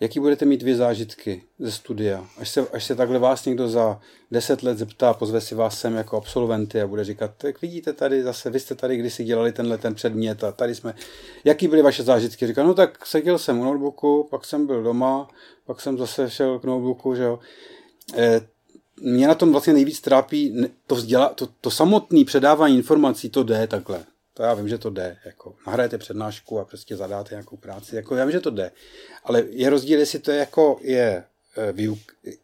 Jaký budete mít vy zážitky ze studia? Až se, až se takhle vás někdo za deset let zeptá, pozve si vás sem jako absolventy a bude říkat, tak vidíte tady zase, vy jste tady kdysi dělali tenhle ten předmět a tady jsme. Jaký byly vaše zážitky? Říká, no tak seděl jsem u notebooku, pak jsem byl doma, pak jsem zase šel k notebooku, že jo. E, mě na tom vlastně nejvíc trápí to, vzděla, to, to samotné předávání informací, to jde takhle. To já vím, že to jde. Jako, nahrajete přednášku a prostě zadáte nějakou práci. Jako, já vím, že to jde. Ale je rozdíl, jestli to je jako je e, výuk.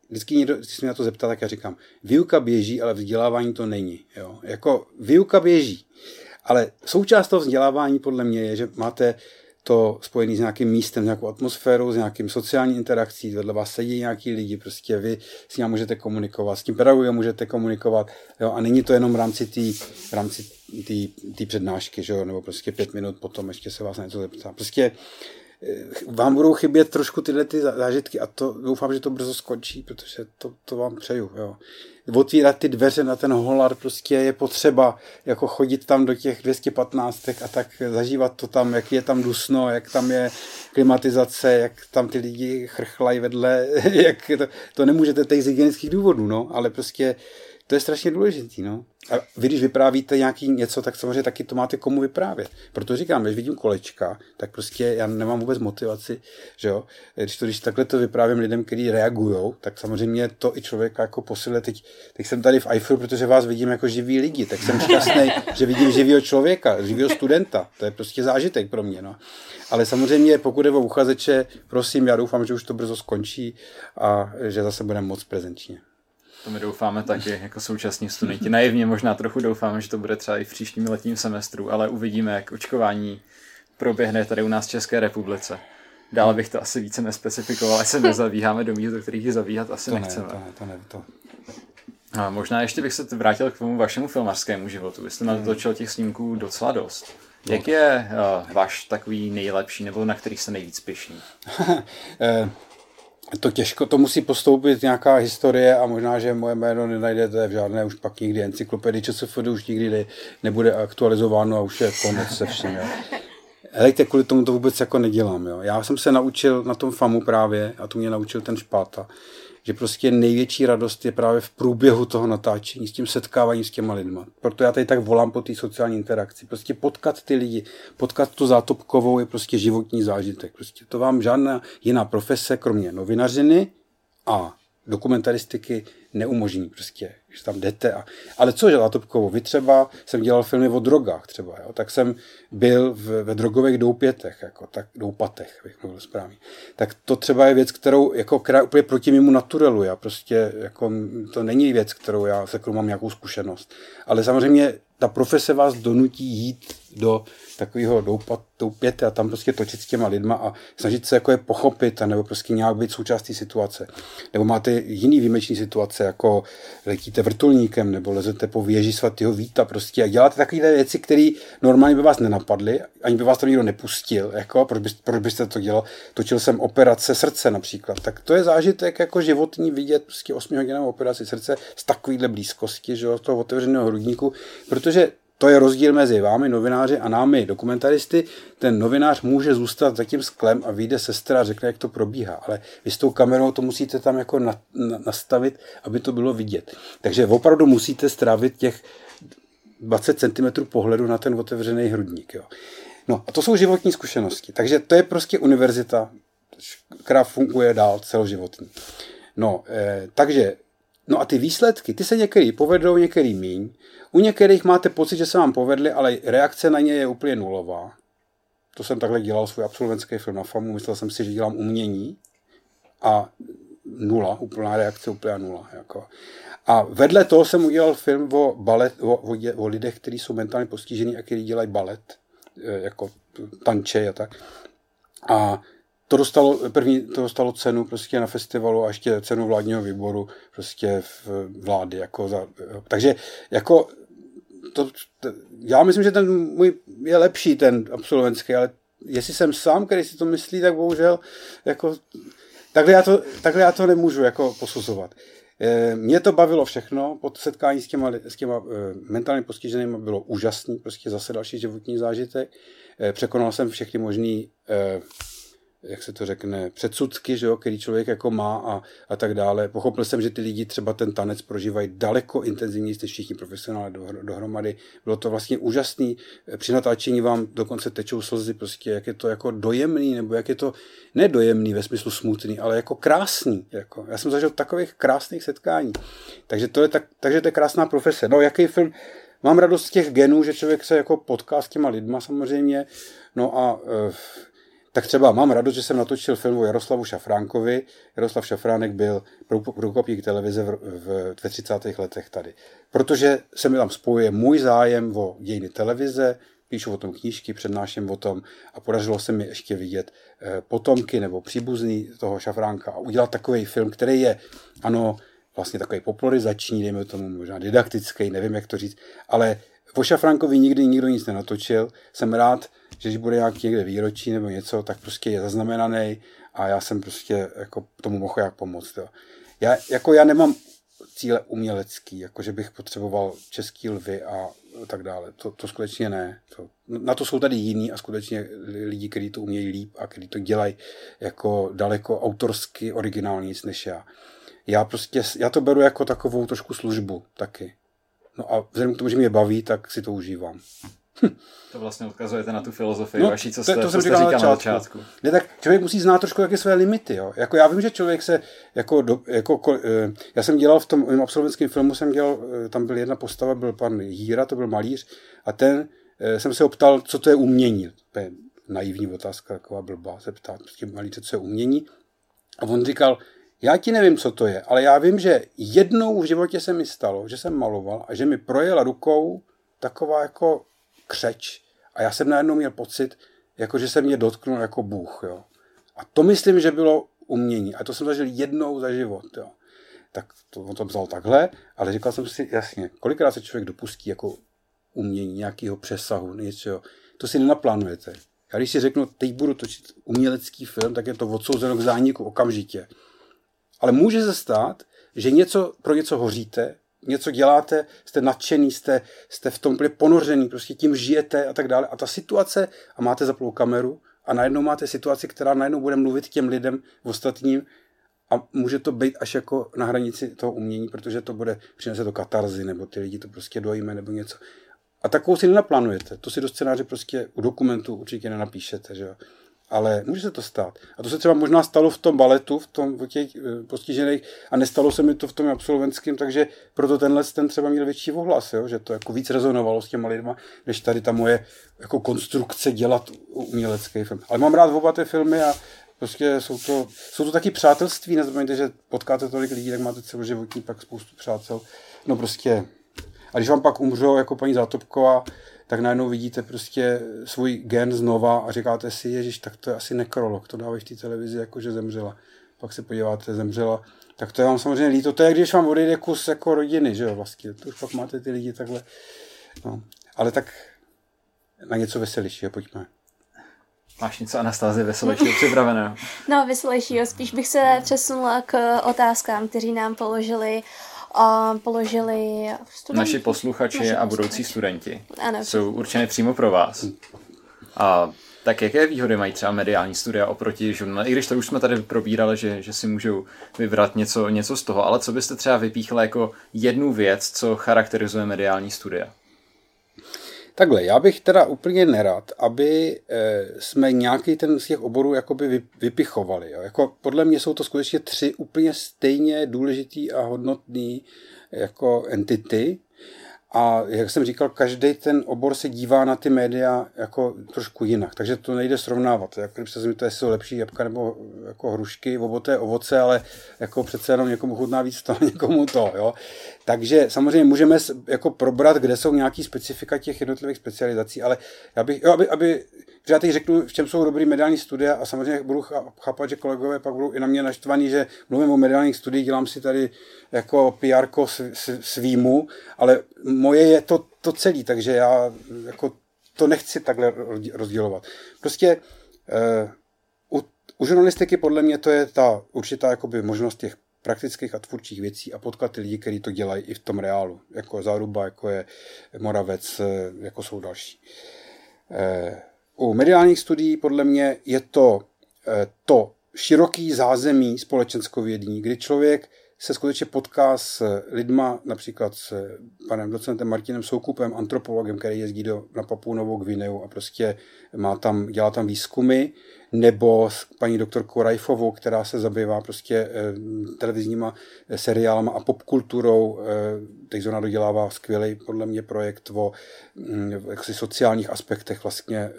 Vždycky někdo, když se mě na to zeptá, tak já říkám, výuka běží, ale vzdělávání to není. Jo? Jako výuka běží. Ale součást toho vzdělávání podle mě je, že máte to spojený s nějakým místem, s nějakou atmosférou, s nějakým sociální interakcí, vedle vás sedí nějaký lidi, prostě vy s ním můžete komunikovat, s tím pedagogem můžete komunikovat, jo, a není to jenom v rámci té v rámci té přednášky, že jo, nebo prostě pět minut potom ještě se vás na něco zeptá. Prostě vám budou chybět trošku tyhle ty zážitky a to doufám, že to brzo skončí, protože to, to vám přeju. Jo otvírat ty dveře na ten holar, prostě je potřeba jako chodit tam do těch 215 a tak zažívat to tam, jak je tam dusno, jak tam je klimatizace, jak tam ty lidi chrchlají vedle, [LAUGHS] jak to, to nemůžete teď z hygienických důvodů, no, ale prostě to je strašně důležitý, no. A vy, když vyprávíte nějaký něco, tak samozřejmě taky to máte komu vyprávět. Proto říkám, když vidím kolečka, tak prostě já nemám vůbec motivaci, že jo. Když, to, když takhle to vyprávím lidem, kteří reagují, tak samozřejmě to i člověka jako posiluje. Teď, teď jsem tady v Eiffel, protože vás vidím jako živý lidi, tak jsem šťastný, [LAUGHS] že vidím živého člověka, živého studenta. To je prostě zážitek pro mě, no. Ale samozřejmě, pokud je o uchazeče, prosím, já doufám, že už to brzo skončí a že zase budeme moc prezenčně. To my doufáme taky, jako současní studenti. Naivně možná trochu doufáme, že to bude třeba i v příštím letním semestru, ale uvidíme, jak očkování proběhne tady u nás v České republice. Dále bych to asi více nespecifikoval, ať se nezavíháme do míst, do kterých zavíhat asi to nechceme. Ne, to, ne, to, ne, to. A možná ještě bych se vrátil k tomu vašemu filmařskému životu. Vy jste hmm. natočil těch snímků docela dost. Jak je uh, váš takový nejlepší, nebo na který se nejvíc pišný? [LAUGHS] To těžko, to musí postoupit nějaká historie a možná, že moje jméno nenajdete v žádné už pak nikdy encyklopedii ČSFD už nikdy ne, nebude aktualizováno a už je konec se vším. Jo. Helejte, kvůli tomu to vůbec jako nedělám. Jo. Já jsem se naučil na tom FAMu právě, a to mě naučil ten Špáta, že prostě největší radost je právě v průběhu toho natáčení, s tím setkáváním s těma lidma. Proto já tady tak volám po té sociální interakci. Prostě potkat ty lidi, potkat tu zátopkovou je prostě životní zážitek. Prostě to vám žádná jiná profese, kromě novinařiny a dokumentaristiky neumožní prostě, že tam jdete. A, ale co, že Latopkovo, vy třeba, jsem dělal filmy o drogách třeba, jo, tak jsem byl v, ve drogových doupětech, jako, tak doupatech, bych mluvil správně. Tak to třeba je věc, kterou, jako, která úplně proti mému naturelu, já prostě, jako, to není věc, kterou já, se kterou mám nějakou zkušenost. Ale samozřejmě ta profese vás donutí jít do takového doupat, doupěte a tam prostě točit s těma lidma a snažit se jako je pochopit a nebo prostě nějak být součástí situace. Nebo máte jiný výjimečný situace, jako letíte vrtulníkem nebo lezete po věži svatého Víta prostě a děláte takové věci, které normálně by vás nenapadly, ani by vás to nikdo nepustil, jako, proč, by, proč byste to dělal. Točil jsem operace srdce například, tak to je zážitek jako životní vidět prostě 8 hodinovou operaci srdce z takovéhle blízkosti, že jo, toho otevřeného hrudníku, protože to je rozdíl mezi vámi, novináři, a námi, dokumentaristy. Ten novinář může zůstat za tím sklem a vyjde sestra a řekne, jak to probíhá. Ale vy s tou kamerou to musíte tam jako na, na, nastavit, aby to bylo vidět. Takže opravdu musíte strávit těch 20 cm pohledu na ten otevřený hrudník. Jo. No a to jsou životní zkušenosti. Takže to je prostě univerzita, která funguje dál celoživotní. No, eh, takže, no a ty výsledky, ty se některý povedou, některý míň. U některých máte pocit, že se vám povedly, ale reakce na ně je úplně nulová. To jsem takhle dělal svůj absolventský film na FAMu, myslel jsem si, že dělám umění a nula, úplná reakce, úplná nula. Jako. A vedle toho jsem udělal film o, balet, o, o, o lidech, kteří jsou mentálně postižení a kteří dělají balet, e, jako tanče a tak. A to dostalo, první to dostalo cenu prostě na festivalu a ještě cenu vládního výboru prostě v vlády. Jako za, takže jako to, to, já myslím, že ten můj je lepší, ten absolventský, ale jestli jsem sám, který si to myslí, tak bohužel jako, takhle, já to, takhle já to nemůžu jako posuzovat. E, mě to bavilo všechno, pod setkání s těma, s těma e, mentálně postiženými bylo úžasný, prostě zase další životní zážitek. E, překonal jsem všechny možný jak se to řekne, předsudky, že jo, který člověk jako má a, a tak dále. Pochopil jsem, že ty lidi třeba ten tanec prožívají daleko intenzivněji než všichni profesionále dohromady. Bylo to vlastně úžasný. Při natáčení vám dokonce tečou slzy, prostě jak je to jako dojemný, nebo jak je to nedojemný ve smyslu smutný, ale jako krásný. Jako. Já jsem zažil takových krásných setkání. Takže to je, tak, takže to je krásná profese. No, jaký film? Mám radost z těch genů, že člověk se jako potká s těma lidma samozřejmě. No a uh, tak třeba mám radost, že jsem natočil film o Jaroslavu Šafránkovi. Jaroslav Šafránek byl průkopník televize v, v, ve 30. letech tady. Protože se mi tam spojuje můj zájem o dějiny televize, píšu o tom knížky, přednáším o tom a podařilo se mi ještě vidět eh, potomky nebo příbuzný toho Šafránka a udělat takový film, který je, ano, vlastně takový popularizační, dejme tomu možná didaktický, nevím, jak to říct, ale o Šafránkovi nikdy nikdo nic nenatočil. Jsem rád, že když bude nějaký někde výročí nebo něco, tak prostě je zaznamenaný a já jsem prostě jako tomu mohl jak pomoct. Jo. Já, jako já nemám cíle umělecký, jako že bych potřeboval český lvy a tak dále. To, to skutečně ne. To, na to jsou tady jiní a skutečně lidi, kteří to umějí líp a kteří to dělají jako daleko autorsky originální než já. já prostě, já to beru jako takovou trošku službu taky. No a vzhledem k tomu, že mě baví, tak si to užívám. To vlastně odkazujete na tu filozofii No, vaší, co to- jste, to co jsem jste říkal na začátku. začátku. Ne, tak člověk musí znát trošku jaké své limity. Jo. Jako já vím, že člověk se, jako, do, jako ko- eh, já jsem dělal v tom mém absolventském filmu, jsem dělal, eh, tam byl jedna postava, byl pan Jíra, to byl malíř, a ten eh, jsem se ho ptal, co to je umění. To je naivní otázka, taková blbá, se ptát prostě malíře, co je umění. A on říkal, já ti nevím, co to je, ale já vím, že jednou v životě se mi stalo, že jsem maloval a že mi projela rukou taková jako křeč a já jsem najednou měl pocit, jako že se mě dotknul jako Bůh. Jo. A to myslím, že bylo umění. A to jsem zažil jednou za život. Jo. Tak to, on to vzal takhle, ale říkal jsem si, jasně, kolikrát se člověk dopustí jako umění, nějakého přesahu, něčeho. To si nenaplánujete. Já když si řeknu, teď budu točit umělecký film, tak je to odsouzeno k zániku okamžitě. Ale může se stát, že něco, pro něco hoříte, něco děláte, jste nadšený, jste, jste v tom úplně ponořený, prostě tím žijete a tak dále. A ta situace, a máte zaplou kameru, a najednou máte situaci, která najednou bude mluvit těm lidem v ostatním a může to být až jako na hranici toho umění, protože to bude, přinese to katarzy, nebo ty lidi to prostě dojme, nebo něco. A takovou si nenaplánujete. To si do scénáře prostě u dokumentu určitě nenapíšete, že jo. Ale může se to stát. A to se třeba možná stalo v tom baletu, v tom u těch eh, postižených, a nestalo se mi to v tom absolventském, takže proto tenhle ten třeba měl větší ohlas, jo? že to jako víc rezonovalo s těma lidma, než tady ta moje jako konstrukce dělat umělecký film. Ale mám rád oba ty filmy a prostě jsou to, jsou to taky přátelství, nezapomeňte, že potkáte tolik lidí, tak máte celoživotní pak spoustu přátel. No prostě a když vám pak umřou jako paní Zátopková, tak najednou vidíte prostě svůj gen znova a říkáte si, ježiš, tak to je asi nekrolog, to dávají v té televizi, jako že zemřela. Pak se podíváte, zemřela, tak to je vám samozřejmě líto. To je, když vám odejde kus jako rodiny, že jo, vlastně. To už pak máte ty lidi takhle. No. Ale tak na něco veselějšího, pojďme. Máš něco Anastázie veselějšího připraveného? [LAUGHS] No, veselějšího. Spíš bych se přesunula k otázkám, kteří nám položili a položili studenti. Naši posluchači Naši a budoucí studenti Ano. jsou určeny přímo pro vás. A tak jaké výhody mají třeba mediální studia oproti žurnalistice? I když to už jsme tady probírali, že, že si můžou vybrat něco, něco z toho, ale co byste třeba vypíchli jako jednu věc, co charakterizuje mediální studia? Takhle, já bych teda úplně nerad, aby eh, jsme nějaký ten z těch oborů jakoby vy- vypichovali. Jo. Jako podle mě jsou to skutečně tři úplně stejně důležitý a hodnotný jako entity. A jak jsem říkal, každý ten obor se dívá na ty média jako trošku jinak, takže to nejde srovnávat. Jako když se zeptáte, jestli jsou lepší jabka nebo jako hrušky, oboté ovoce, ale jako přece jenom někomu chutná víc to, [LAUGHS] někomu to. Jo? Takže samozřejmě můžeme jako probrat, kde jsou nějaký specifika těch jednotlivých specializací, ale já bych, jo, aby, aby já teď řeknu, v čem jsou dobrý mediální studia a samozřejmě budu chá- chápat, že kolegové pak budou i na mě naštvaní, že mluvím o mediálních studiích, dělám si tady jako PR svýmu, ale moje je to, to celé, takže já jako to nechci takhle rozdělovat. Prostě eh, u, u žurnalistiky podle mě to je ta určitá jakoby možnost těch praktických a tvůrčích věcí a potkat ty lidi, kteří to dělají i v tom reálu, jako Záruba, jako je Moravec, eh, jako jsou další. Eh, U mediálních studií podle mě je to eh, to široký zázemí společenskovědní, kdy člověk se skutečně potká s lidma, například s panem docentem Martinem Soukupem, antropologem, který jezdí do, na Papu Novou Gvineu a prostě má tam, dělá tam výzkumy, nebo s paní doktorkou Rajfovou, která se zabývá prostě eh, televizníma eh, seriálama a popkulturou. Eh, teď ona dodělává skvělý podle mě projekt o hm, jaksi sociálních aspektech vlastně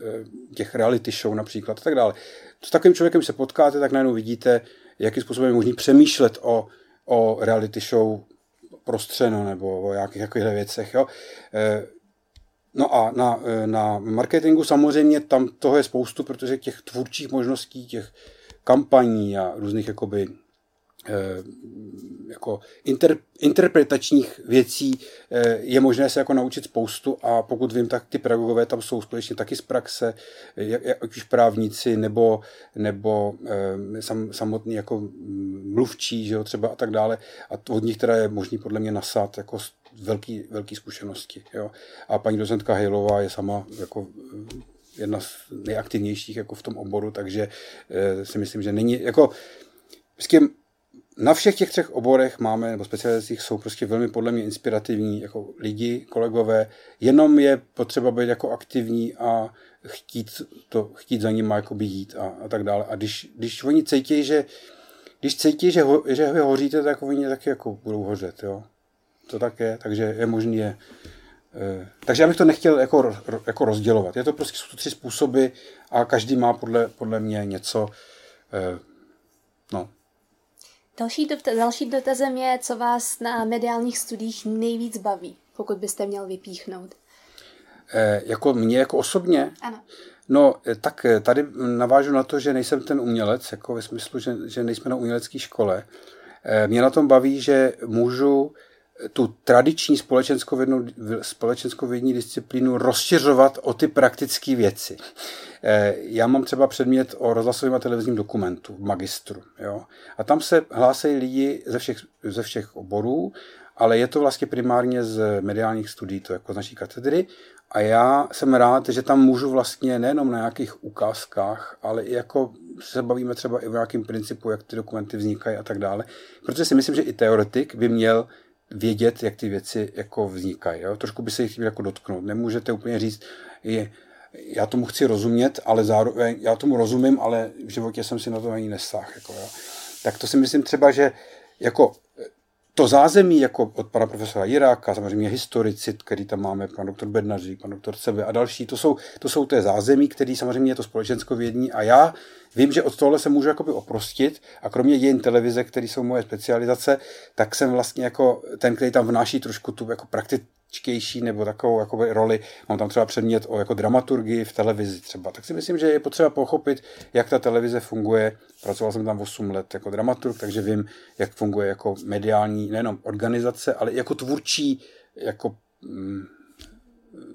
těch reality show například a tak dále. S takovým člověkem se potkáte, tak najednou vidíte, jakým způsobem je možný přemýšlet o, o reality show prostřeno nebo o nějakých takových věcech. Jo. Eh, No a na, na marketingu samozřejmě tam toho je spoustu, protože těch tvůrčích možností, těch kampaní a různých jakoby eh, jako inter, interpretačních věcí eh, je možné se jako naučit spoustu a pokud vím, tak ty pedagogové tam jsou skutečně taky z praxe, jak, jak už právníci nebo, nebo eh, sam, samotný jako mluvčí, že jo, třeba a tak dále a od nich teda je možný podle mě nasát jako velký, velký zkušenosti. Jo. A paní docentka Hejlová je sama jako jedna z nejaktivnějších jako v tom oboru, takže si myslím, že není jako vždycky na všech těch třech oborech máme, nebo specializacích jsou prostě velmi podle mě inspirativní jako lidi, kolegové, jenom je potřeba být jako aktivní a chtít, to, chtít za nimi jako jít a, a tak dále. A když, když oni cítí, že když cítí, že, ho, že vy hoříte, tak oni taky jako budou hořet, jo. To tak je, takže je možný je. E, takže já bych to nechtěl jako, jako rozdělovat. Je to prostě jsou to tři způsoby a každý má podle, podle mě něco. E, no. Další, dotaz, další dotazem je, co vás na mediálních studiích nejvíc baví, pokud byste měl vypíchnout. E, jako mě jako osobně? Ano. No, eh, tak eh, tady navážu na to, že nejsem ten umělec, jako ve smyslu, že, že nejsme na umělecké škole. Eh, mě na tom baví, že můžu tu tradiční společenskovědní disciplínu rozšiřovat o ty praktické věci. Já mám třeba předmět o rozhlasovém a televizním dokumentu v magistru. Jo? A tam se hlásejí lidi ze všech, ze všech oborů, ale je to vlastně primárně z mediálních studií, to jako z naší katedry. A já jsem rád, že tam můžu vlastně nejenom na nějakých ukázkách, ale i jako se bavíme třeba i o nějakém principu, jak ty dokumenty vznikají a tak dále. Protože si myslím, že i teoretik by měl vědět, jak ty věci jako vznikají. Jo? Trošku by se jich jako dotknout. Nemůžete úplně říct, je, já tomu chci rozumět, ale zároveň, já tomu rozumím, ale v životě jsem si na to ani nesáhl. Jako, jo? Tak to si myslím třeba, že jako to zázemí jako od pana profesora Jiráka, samozřejmě historici, který tam máme, pan doktor Bednařík, pan doktor Sebe a další, to jsou, to jsou té zázemí, který samozřejmě je to společenskovědní a já vím, že od tohle se můžu jakoby oprostit a kromě dějin televize, které jsou moje specializace, tak jsem vlastně jako ten, který tam vnáší trošku tu jako prakti, čtější nebo takovou jakoby, roli. Mám tam třeba předmět o jako dramaturgii v televizi třeba. Tak si myslím, že je potřeba pochopit, jak ta televize funguje. Pracoval jsem tam 8 let jako dramaturg, takže vím, jak funguje jako mediální, nejenom organizace, ale jako tvůrčí, jako mm,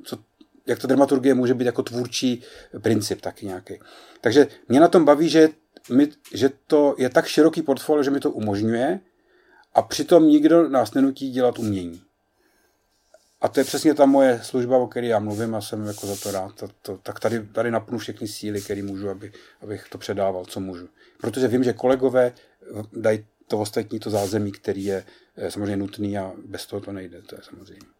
co, jak ta dramaturgie může být jako tvůrčí princip taky nějaký. Takže mě na tom baví, že, my, že to je tak široký portfolio, že mi to umožňuje a přitom nikdo nás nenutí dělat umění. A to je přesně ta moje služba, o které já mluvím a jsem jako za to rád. To, to, tak tady, tady napnu všechny síly, které můžu, aby, abych to předával, co můžu. Protože vím, že kolegové dají to ostatní, to zázemí, který je eh, samozřejmě nutný a bez toho to nejde, to je samozřejmě.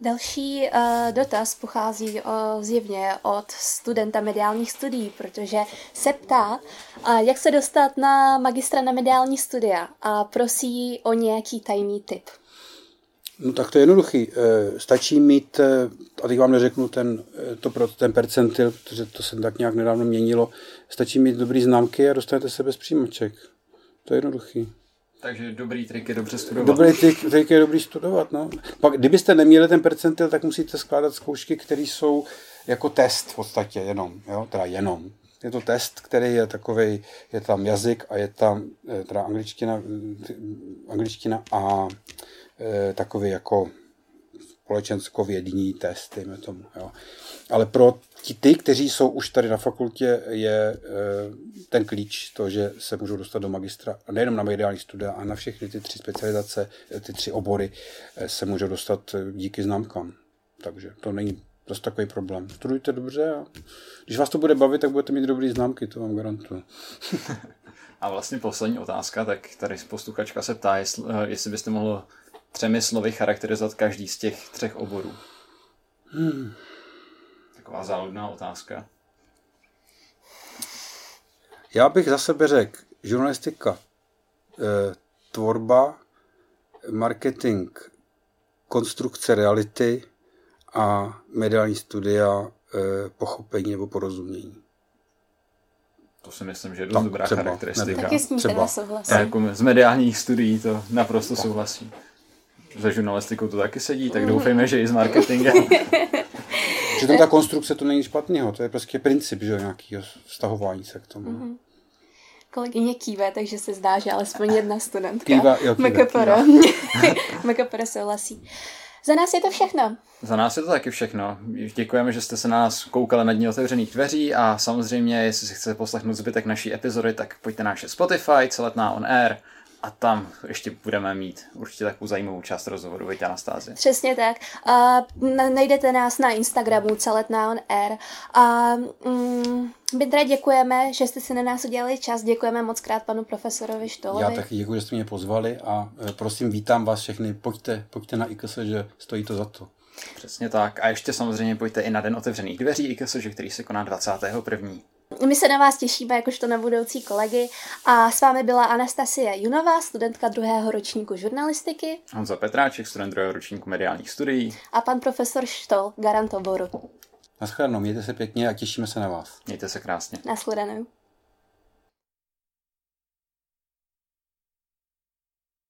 Další uh, dotaz pochází uh, zjevně od studenta mediálních studií, protože se ptá, uh, jak se dostat na magistra na mediální studia a prosí o nějaký tajný tip. No tak to je jednoduchý. Eh, stačí mít, eh, a teď vám neřeknu ten, eh, to pro ten percentil, protože to se tak nějak nedávno měnilo, stačí mít dobrý známky a dostanete se bez přijímaček. To je jednoduchý. Takže dobrý trik je dobře studovat. Dobrý trik, trik je dobrý studovat, no. Pak, kdybyste neměli ten percentil, tak musíte skládat zkoušky, které jsou jako test v podstatě jenom, jo, teda jenom. Je to test, který je takový, je tam jazyk a je tam teda angličtina, angličtina a takový jako společenskovědní test, dejme tomu. Jo. Ale pro ti, ty, kteří jsou už tady na fakultě, je e, ten klíč to, že se můžou dostat do magistra, nejenom na mediální studia, a na všechny ty tři specializace, e, ty tři obory se můžou dostat díky známkám. Takže to není dost takový problém. Studujte dobře a když vás to bude bavit, tak budete mít dobrý známky, to vám garantuju. [LAUGHS] a vlastně poslední otázka, tak tady posluchačka se ptá, jestli, jestli byste mohl třemi slovy charakterizovat každý z těch třech oborů? Hmm. Taková záludná otázka. Já bych za sebe řekl žurnalistika, eh, tvorba, marketing, konstrukce reality a mediální studia, eh, pochopení nebo porozumění. To si myslím, že je dost dobrá třeba, charakteristika. Taky s ní třeba. souhlasím. Jako z mediálních studií to naprosto souhlasím za žurnalistikou to taky sedí, tak doufejme, že i s marketingem. [LAUGHS] Přitom ta konstrukce to není špatného, to je prostě princip, že nějakého vztahování se k tomu. Mm-hmm. Kolegyně kýve, takže se zdá, že alespoň jedna studentka. Kýva, jo, kýva, MKPR [LAUGHS] souhlasí. Za nás je to všechno. Za nás je to taky všechno. Děkujeme, že jste se na nás koukali na dní otevřených dveří a samozřejmě, jestli si chcete poslechnout zbytek naší epizody, tak pojďte na naše Spotify, celetná on air, A tam ještě budeme mít určitě takovou zajímavou část rozhovoru, veď Anastázie. Přesně tak. A najdete nás na Instagramu Celetná on air. A mm, my teda děkujeme, že jste si na nás udělali čas. Děkujeme moc krát panu profesorovi Štolovi. Já taky děkuji, že jste mě pozvali a e, prosím, vítám vás všechny. Pojďte, pojďte na IKS, že stojí to za to. Přesně tak. A ještě samozřejmě pojďte i na Den otevřených dveří IKS, který se koná 21. My se na vás těšíme jakožto na budoucí kolegy a s vámi byla Anastasie Junová, studentka druhého ročníku žurnalistiky. Honza Petráček, student druhého ročníku mediálních studií. A pan profesor Štol, garant oboru. Naschledanou, mějte se pěkně a těšíme se na vás. Mějte se krásně. Naschledanou.